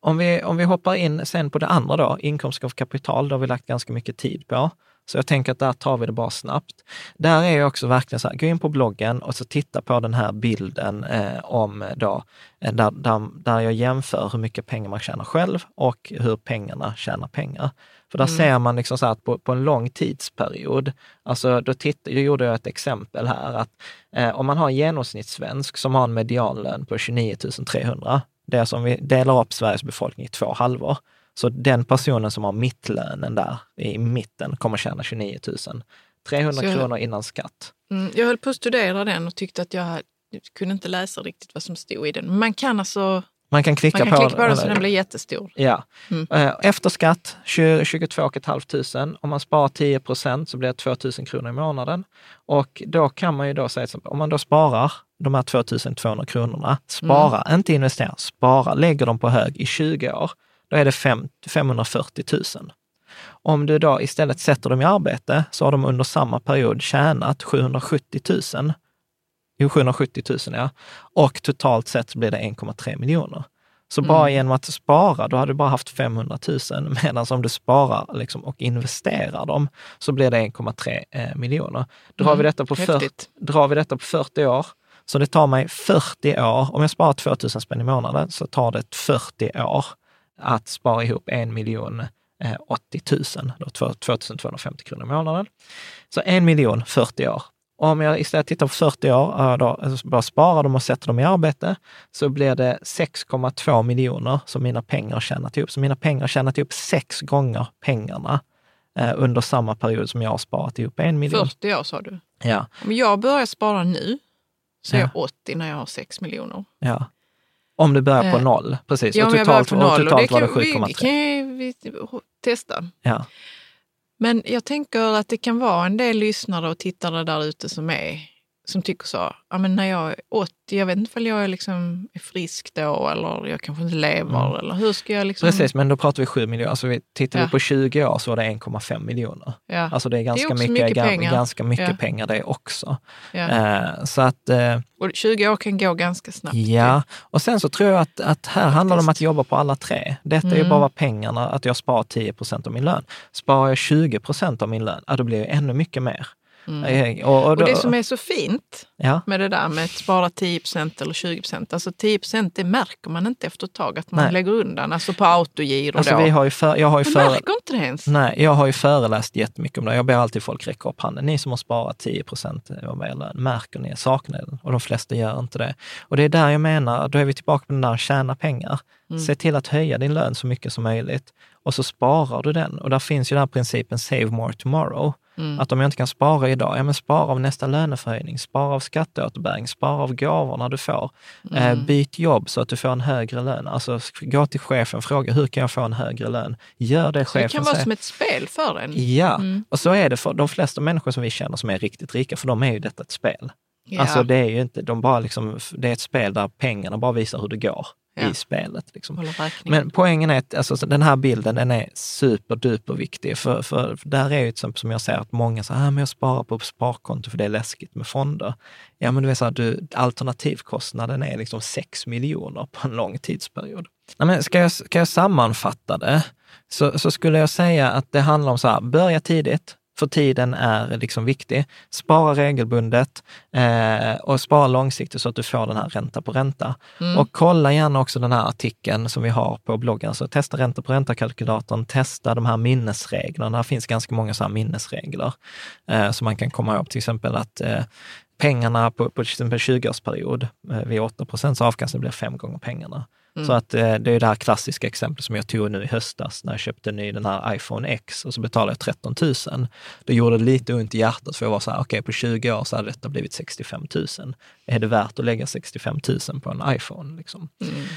Om vi, om vi hoppar in sen på det andra då, inkomst av kapital, det har vi lagt ganska mycket tid på. Så jag tänker att där tar vi det bara snabbt. Där är jag också verkligen så här, gå in på bloggen och så titta på den här bilden eh, om då, eh, där, där, där jag jämför hur mycket pengar man tjänar själv och hur pengarna tjänar pengar. För där ser man liksom så att på, på en lång tidsperiod, alltså då, titt, då gjorde jag ett exempel här, att eh, om man har en genomsnittssvensk som har en medianlön på 29 300, det är som vi delar upp Sveriges befolkning i två halvor. Så den personen som har mittlönen där i mitten kommer tjäna 29 300 Så jag- kronor innan skatt. Mm, jag höll på att studera den och tyckte att jag kunde inte läsa riktigt vad som stod i den. Men man kan alltså Man kan klicka man kan på, klicka på den så den blir jättestor. Ja. Mm. Eh, Efter skatt 20 22 500. Om man sparar 10 procent så blir det 2 000 kronor i månaden. Och då kan man ju då säga, om man då sparar de här 2 200 kronorna, spara, Mm. inte investera, spara, lägger dem på hög i 20 år, då är det fem, 540 000. Om du då istället sätter dem i arbete så har de under samma period tjänat 770 000. Jo, 770 000 ja. Och totalt sett blir det 1,3 miljoner. Så bara genom att spara, då har du bara haft 500 000, medan om du sparar liksom, och investerar dem så blir det 1,3 eh, miljoner. Drar, vi detta på för, häftigt. drar vi detta på 40 år, så det tar mig 40 år, om jag sparar 2 000 spänn i månaden, så tar det 40 år att spara ihop en miljon eh, 80 000, då 2 250 kronor i månaden. Så en miljon 40 år. Om jag istället tittar på 40 år, då, alltså bara sparar dem och sätter dem i arbete, så blir det 6,2 miljoner som mina pengar har tjänat ihop. Så mina pengar har tjänat ihop sex gånger pengarna eh, under samma period som jag har sparat ihop en miljon. 40 år sa du. Ja, Om jag börjar spara nu så är Ja. jag 80 när jag har 6 miljoner. ja. Om du börjar på Eh, noll, precis. Ja, och om jag börjar totalt, på och noll. Och totalt det var det kan, vi, 7,3. kan vi testa. Ja. Men jag tänker att det kan vara en del lyssnare och tittare där ute som är som tycker så, ja men när jag är 80, jag vet inte om jag är, liksom, är frisk då eller jag kanske inte lever eller hur ska jag liksom... Precis, men då pratar vi 7 miljoner. Alltså vi, tittar Ja. vi på 20 år så var det 1,5 miljoner. Ja. Alltså det är ganska också mycket, mycket gan- pengar. ganska mycket Ja. pengar det också. ja. Eh, så att, eh, Och 20 år kan gå ganska snabbt. ja. Och sen så tror jag att, att här handlar det om att jobba på alla tre. Detta är ju Mm. bara pengarna, att jag sparar 10 procent av min lön. Sparar jag 20 procent av min lön, ja, då blir det ännu mycket mer. Eh, Och, och Och då, det som är så fint ja. med det där med att spara 10% eller 20% alltså 10 det märker man inte efter ett tag att man Nej. lägger undan, alltså på autogiro Alltså då. vi har ju för, jag har ju man märker inte det ens. Nej, jag har ju föreläst jättemycket om det. Jag ber alltid folk räcka upp handen. Ni som har sparat 10 procent av er lön, märker ni, saknar ni den? Och de flesta gör inte det. Och det är där jag menar, då är vi tillbaka på den där tjäna pengar. Se till att höja din lön så mycket som möjligt och så sparar du den. Och där finns ju den här principen save more tomorrow. Att om jag inte kan spara idag, ja men spara av nästa löneförhöjning, spara av skatteåterbäring, spara av gåvorna du får. Eh, byt jobb så att du får en högre lön. Alltså gå till chefen, fråga hur kan jag få en högre lön? Gör det Så det chefen kan vara säger. som ett spel för en. Ja, och så är det för de flesta människor som vi känner som är riktigt rika, för de är ju detta ett spel. Ja. Alltså det är ju inte, de bara liksom, det är ett spel där pengarna bara visar hur det går Ja. i spelet. Liksom. Men poängen är att alltså, så den här bilden den är superduper viktig. För, för, för där är ju exempel som jag säger att många säger, ah, men jag sparar på sparkonto för det är läskigt med fonder. Ja men du vet så här, du, alternativkostnaden är liksom 6 miljoner på en lång tidsperiod. Nej, men ska, jag, ska jag sammanfatta det så, så skulle jag säga att det handlar om så här, börja tidigt, för tiden är liksom viktig. Spara regelbundet eh, och spara långsiktigt så att du får den här ränta på ränta. Och kolla gärna också den här artikeln som vi har på bloggen. Så testa ränta på ränta-kalkylatorn, testa de här minnesreglerna. Det finns ganska många så här minnesregler eh, som man kan komma ihåg. Till exempel att eh, pengarna på, på till exempel 20-årsperiod eh, vid 8 procents avkastning blir fem gånger pengarna. Så att eh, det är det här klassiska exemplet som jag tog nu i höstas när jag köpte ny den här iPhone X och så betalade jag 13 000. Det gjorde lite ont i hjärtat för jag var så här, okej på 20 år så hade detta blivit 65 000. Är det värt att lägga 65 000 på en iPhone? Liksom?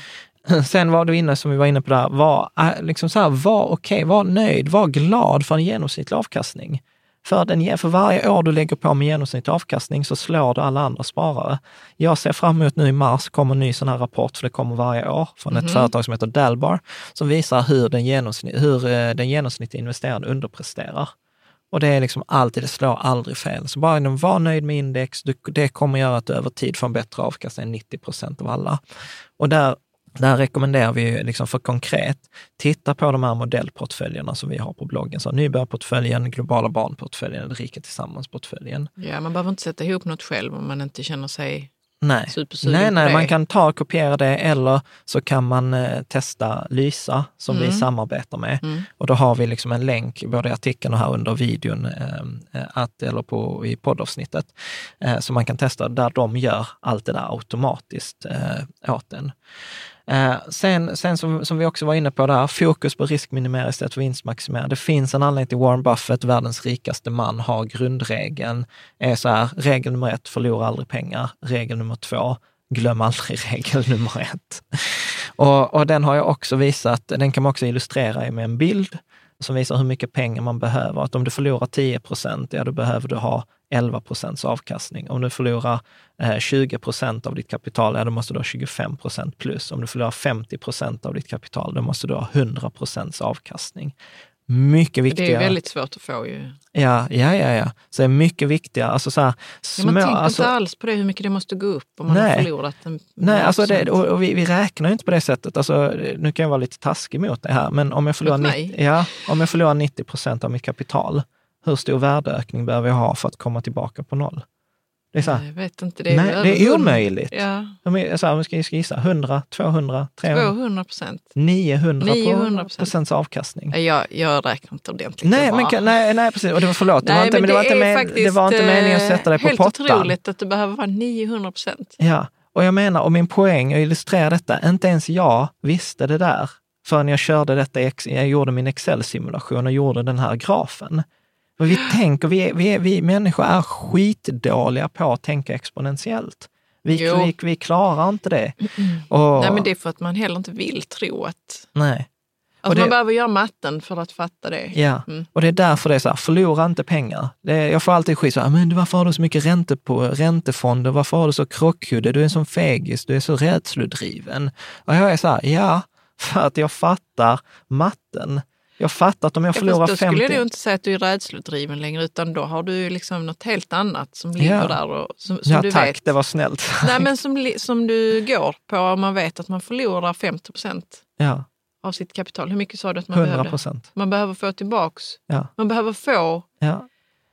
*clears throat* Sen var du inne, som vi var inne på där, var, äh, liksom så här, var okej, var nöjd, var glad för en genomsnittlig avkastning. För, den, för varje år du lägger på med genomsnittlig avkastning så slår du alla andra sparare. Jag ser fram emot nu i mars kommer en ny sån här rapport, för det kommer varje år, från Mhm. ett företag som heter Dalbar, som visar hur den, genomsnitt, hur eh, den genomsnittliga investeraren underpresterar. Och det är liksom alltid, det slår aldrig fel. Så bara genom var nöjd med index, det kommer göra att du över tid får en bättre avkastning än 90 procent av alla. Och där, där rekommenderar vi liksom för konkret, titta på de här modellportföljerna som vi har på bloggen. Så nybörjarportföljen, globala barnportföljen, rika tillsammans-portföljen. Ja, man behöver inte sätta ihop något själv om man inte känner sig Nej, supersugen nej, nej man kan ta och kopiera det eller så kan man eh, testa Lysa som vi samarbetar med. Mm. Och då har vi liksom en länk både i artikeln och här under videon, eh, eh, att, eller på, i poddavsnittet, eh, som man kan testa där de gör allt det där automatiskt eh, åt en. Eh, sen sen som, som vi också var inne på där, fokus på riskminimera istället för vinstmaximera. Det finns en anledning till Warren Buffett, världens rikaste man, har grundregeln, är så här, regel nummer ett, förlora aldrig pengar. Regel nummer två, glöm aldrig *laughs* regel nummer ett. Och, och den har jag också visat, den kan man också illustrera med en bild som visar hur mycket pengar man behöver. Att om du förlorar 10 procent, ja då behöver du ha 11 procents avkastning. Om du förlorar eh, 20 procent av ditt kapital, ja då måste du ha 25 procent plus. Om du förlorar 50 procent av ditt kapital, då måste du ha 100 procents avkastning. Mycket Det viktigare. är väldigt svårt att få ju. Ja, ja, ja, ja. Så det är mycket viktigare. Alltså så här, Ja, små, man tänker alltså, inte alls på det, hur mycket det måste gå upp om man Nej. har förlorat en Nej, alltså det, 100%. och, och vi, vi räknar ju inte på det sättet. Alltså, nu kan jag vara lite taskig mot det här, men om jag förlorar, Mot 90, mig? ja, om jag förlorar 90 procent av mitt kapital, hur stor värdeökning behöver jag ha för att komma tillbaka på noll? Det är så här, Jag vet inte, det är nej, det är 100. omöjligt. Ja, så här, om jag ska gissa, 100, 200, 300, 200 procent. 900, 900 procents avkastning. Jag, jag räknar inte ordentligt. Nej, men, kan- nej, nej, precis. Och det var förlåt, det var Nej, inte, men det var inte, med, det var inte meningen att sätta dig eh, på Helt pottan. otroligt att det behöver vara 900 procent. Ja, och jag menar, och min poäng att illustrera detta, inte ens jag visste det där förrän jag körde detta, jag gjorde min Excel-simulation och gjorde den här grafen. För vi tänker, vi, vi, vi människor är skitdåliga på att tänka exponentiellt. Vi, vi, vi klarar inte det. Och, Nej, men det är för att man heller inte vill tro att... nej. Alltså det- man behöver göra matten för att fatta det. Ja, Mm. och det är därför det är så här, förlora inte pengar. Det är, jag får alltid skit så här, men varför har du så mycket ränte på, räntefonder? Varför har du så krockkudde? Du är en sån fegis, du är så rädslodriven. Och jag är så här, ja, för att jag fattar matten. Jag fattar att om jag Ja, förlorar då 50... skulle jag nog inte säga att du är rädslodriven längre, utan då har du liksom något helt annat som ligger Ja. där och som, som ja, du tack, vet. det var snällt. Nej, men *laughs* som, som du går på om man vet att man förlorar 50 procent Ja, av sitt kapital. Hur mycket sa du att man 100 behövde? procent. Man behöver få tillbaks. Ja, Man behöver få ja.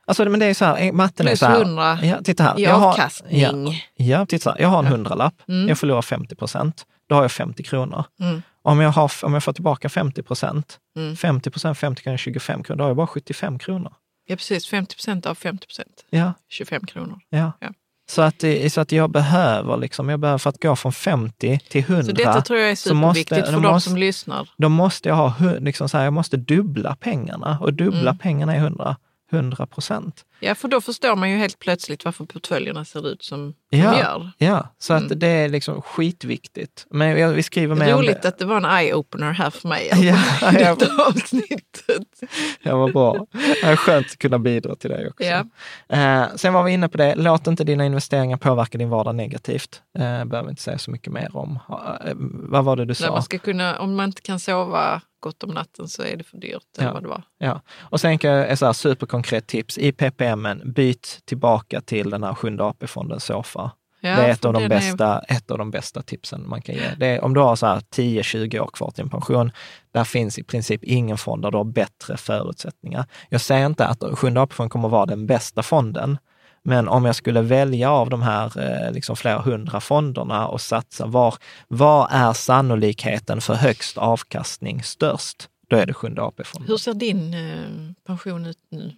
Alltså, men det är så här, eh, matten är så här. 100 Ja, titta här. i Jag har- avkastning. Ja, ja, titta här. Jag har en hundralapp, Mm. jag förlorar 50 procent, då har jag 50 kronor. Mm. Om jag, har, om jag får tillbaka 50 procent, Mm. 50 procent, 50 kronor, 25 kronor, då har jag bara 75 kronor. Ja, precis. 50 procent av 50 procent. Ja, 25 kronor. ja. Ja. Så, att, det- så att jag behöver, liksom, jag behöver för att gå från 50 till 100, Så detta tror jag är så måste- superviktigt för de måste- som lyssnar. då måste jag ha, liksom så här, jag måste dubbla pengarna och dubbla Mm. pengarna är 100, 100 procent. Ja, för då förstår man ju helt plötsligt varför portföljerna ser ut som Ja. gör. Ja, så att Mm. det är liksom skitviktigt. Men jag, vi skriver om Roligt det. att det var en eye-opener här för mig. *laughs* Ja, i jag, detta avsnittet. jag var bra. Det är skönt att kunna bidra till det också. Ja. Eh, sen var vi inne på det, låt inte dina investeringar påverka din vardag negativt. Eh, behöver inte säga så mycket mer om. Eh, vad var det du sa? man ska kunna, om man inte kan sova gott om natten så är det för dyrt. Eller Ja. vad det var. Ja. Och sen kan jag, så här superkonkret tips, i PPM, byt tillbaka till den här sjunde AP-fondens SOFA. Ja, det är ett av, de den är- bästa, ett av de bästa tipsen man kan ge. Det är, om du har så här 10-20 år kvar till en pension, där finns i princip ingen fond där du har bättre förutsättningar. Jag säger inte att Sjunde AP-fonden kommer att vara den bästa fonden, men om jag skulle välja av de här eh, liksom flera hundra fonderna och satsa, var, vad är sannolikheten för högst avkastning störst? Då är det Sjunde AP-fonden. Hur ser din eh, pension ut nu?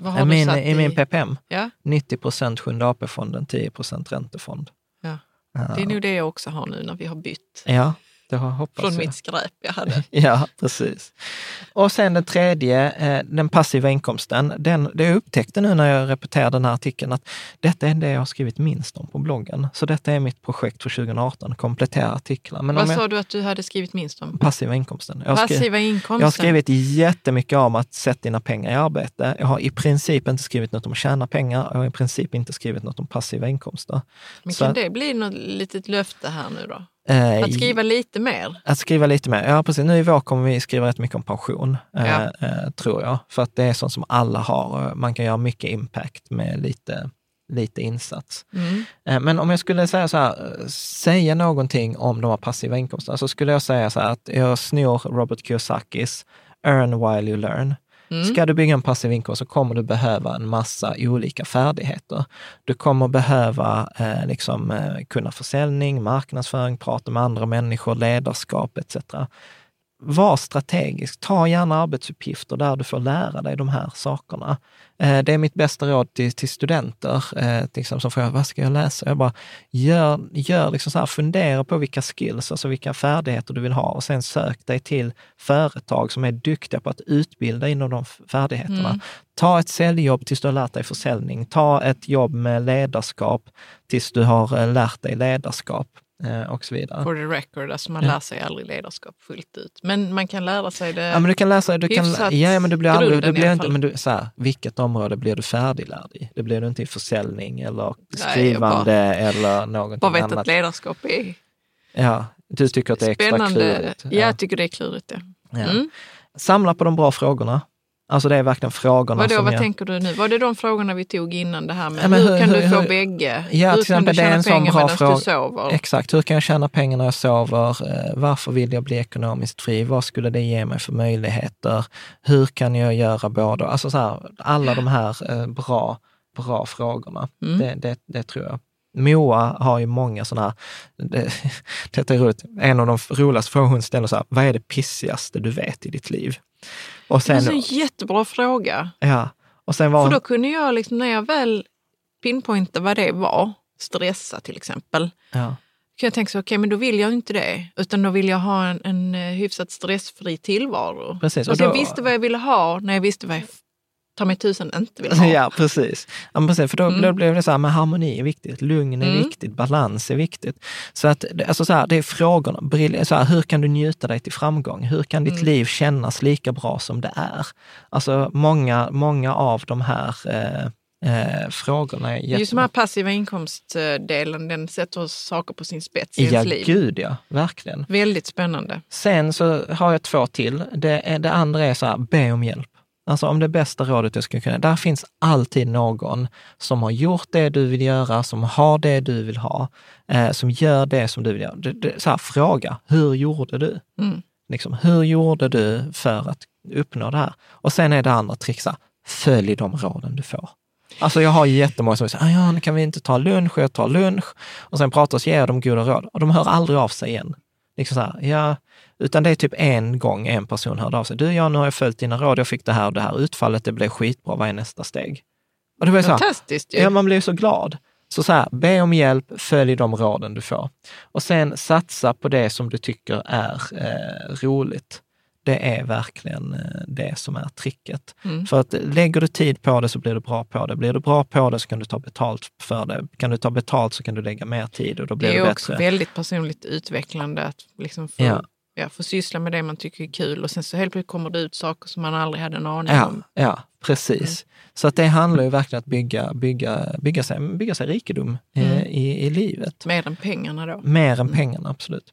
I min, I min PPM, Ja, 90 procent Sjunde AP-fonden, 10 procent räntefond. Ja. Det är nog det jag också har nu när vi har bytt. Ja, det hoppas Från jag. mitt skräp jag hade. *laughs* Ja, precis. Och sen den tredje, eh, den passiva inkomsten. Den, det jag upptäckte nu när jag repeterade den här artikeln, att detta är det jag har skrivit minst om på bloggen. Så detta är mitt projekt för 2018, komplettera artiklar. Men Vad jag, sa du att du hade skrivit minst om? passiva inkomsten. Jag har, Passiva inkomster. jag har skrivit jättemycket om att sätta dina pengar i arbete. Jag har i princip inte skrivit något om att tjäna pengar. Jag har i princip inte skrivit något om passiva inkomster. Men så- kan det bli något litet löfte här nu då? Eh, Att skriva lite mer? Att skriva lite mer. Ja, precis. Nu i vår kommer vi skriva rätt mycket om pension, eh, Ja. eh, tror jag. För att det är sånt som alla har. Man kan göra mycket impact med lite, lite insats. Mm. Eh, men om jag skulle säga så här, säga någonting om de här passiva inkomsterna, så skulle jag säga så här att jag snor Robert Kiyosakis Earn while you learn. Mm. Ska du bygga en passiv inkomst så kommer du behöva en massa olika färdigheter. Du kommer behöva eh, liksom, eh, kunna försäljning, marknadsföring, prata med andra människor, ledarskap etc. Var strategisk. Ta gärna arbetsuppgifter där du får lära dig de här sakerna. Eh, det är mitt bästa råd till, till studenter eh, till exempel, som frågar vad ska jag läsa? Jag bara, gör, gör liksom så här, fundera på vilka skills, alltså vilka färdigheter du vill ha och sen sök dig till företag som är duktiga på att utbilda inom de färdigheterna. Mm. Ta ett säljjobb tills du har lärt dig försäljning. Ta ett jobb med ledarskap tills du har eh, lärt dig ledarskap och så vidare. For the record, alltså man Ja. lär sig aldrig ledarskap fullt ut. Men man kan lära sig det. Ja, men du kan läsa, du kan, ja, men du blir aldrig, du blir inte, men du, så här, vilket område blir du färdiglärd i? Det blir du inte i försäljning eller jag bara- skrivande eller någonting Bara vet annat. att ledarskap är Ja, du tycker att det är extra spännande. klurigt. Ja, jag tycker det är klurigt det. Ja. Mm. Samla på de bra frågorna. Alltså det är verkligen frågorna Vadå, som vad jag... tänker du nu? Var det de frågorna vi tog innan det här med Ja, hur, hur- kan hur- du få hur- bägge? Ja, hur till exempel, kan du tjäna pengar medan fråga. du sover? Exakt, hur kan jag tjäna pengar när jag sover? Eh, Varför vill jag bli ekonomiskt fri? Vad skulle det ge mig för möjligheter? Hur kan jag göra båda? Alltså så här, alla de här eh, bra, bra frågorna, Mm. det, det, det tror jag. Moa har ju många sådana här, det, *laughs* detta är roligt, en av de roligaste frågorna hon ställer så här, vad är det pissigaste du vet i ditt liv? Och Det är sen, en jättebra fråga. ja, och sen var För då kunde jag, liksom, när jag väl pinpointade vad det var, stressa till exempel, ja, kan jag tänka så, okej men då vill jag inte det. Utan då vill jag ha en, en eh, hyfsat stressfri tillvaro. Precis, och Alltså jag då- visste vad jag ville ha när jag visste vad jag ta mig tusen inte vill ha. Ja, precis. Ja, precis för då Mm. blev- blev det så här, men harmoni är viktigt, lugn är Mm. viktigt, balans är viktigt. Så att, alltså så här, det är frågorna, så här, hur kan du njuta dig till framgång? Hur kan ditt Mm. liv kännas lika bra som det är? Alltså många, många av de här eh, eh, frågorna är Just de jättebra. här passiva inkomstdelen, den sätter saker på sin spets i Ja, ens liv. gud ja, verkligen. Väldigt spännande. Sen så har jag två till. Det, det andra är så här, be om hjälp. Alltså om det bästa rådet jag skulle kunna, där finns alltid någon som har gjort det du vill göra, som har det du vill ha, eh, som gör det som du vill göra. Det, det, så här, fråga, hur gjorde du? Mm. Liksom, hur gjorde du för att uppnå det här? Och sen är det andra trixa, följ de råden du får. Alltså jag har jättemånga som säger, "Ah, ja, nu kan vi inte ta lunch, jag tar lunch. Och sen pratar och ger jag dem goda råd. Och de hör aldrig av sig igen. Liksom så här, ja, utan det är typ en gång en person hörde av sig. Du, ja, nu har jag följt dina råd, jag fick det här och det här utfallet, det blev skitbra, vad är nästa steg? Och det var så här. Ja, man blir så glad. Så så här, be om hjälp, följ de råden du får. Och sen satsa på det som du tycker är eh, roligt. Det är verkligen eh, det som är tricket. Mm. För att lägger du tid på det så blir du bra på det. Blir du bra på det så kan du ta betalt för det. Kan du ta betalt så kan du lägga mer tid och då blir Det det, är bättre. också väldigt personligt utvecklande att liksom få, Ja. Ja. få syssla med det man tycker är kul och sen så helt plötsligt kommer det ut saker som man aldrig hade en aning Ja, om. ja precis. Så att det handlar ju verkligen om att bygga, bygga, bygga, sig, bygga sig rikedom eh, Mm. i, i livet. Mer än pengarna då. Mer än pengarna, absolut.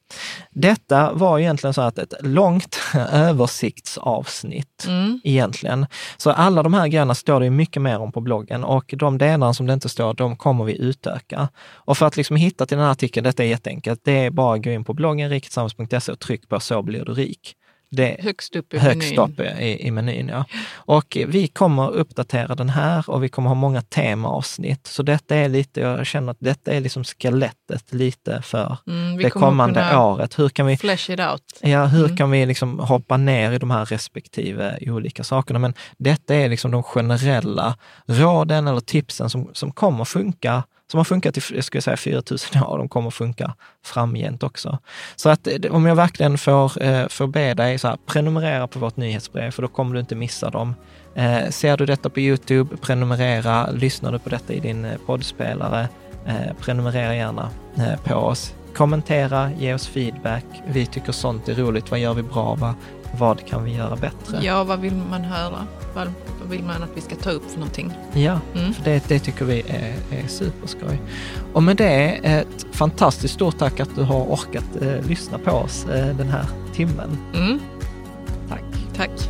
Detta var egentligen så att ett långt *laughs* översiktsavsnitt Mm. egentligen. Så alla de här grejerna står det ju mycket mer om på bloggen och de delarna som det inte står, de kommer vi utöka. Och för att liksom hitta till den här artikeln, detta är jätteenkelt, det är bara att gå in på bloggen riketillsammans.se och tryck på så blir du rik. Det, Högst upp i högst menyn. upp i, i menyn. Ja. Och vi kommer uppdatera den här och vi kommer ha många temaavsnitt. Så detta är lite, jag känner att detta är liksom skelettet lite för Mm, det kommande året. Hur kan vi, flesh it out. ja, hur Mm. kan vi liksom hoppa ner i de här respektive olika sakerna? Men detta är liksom de generella råden eller tipsen som, som kommer funka som har funkat i, jag skulle säga 4000 år, de kommer funka framgent också. Så att eh, om jag verkligen får, eh, får be dig, så här, prenumerera på vårt nyhetsbrev, för då kommer du inte missa dem. Eh, ser du detta på Youtube, prenumerera. Lyssnar du på detta i din eh, poddspelare, eh, prenumerera gärna eh, på oss. Kommentera, ge oss feedback. Vi tycker sånt är roligt. Vad gör vi bra? Vad, vad kan vi göra bättre? Ja, vad vill man höra? Vad, vill man att vi ska ta upp för någonting? Ja, Mm. för det, det tycker vi är, är superskoj. Och med det, ett fantastiskt stort tack att du har orkat eh, lyssna på oss eh, den här timmen. Mm, Tack. tack.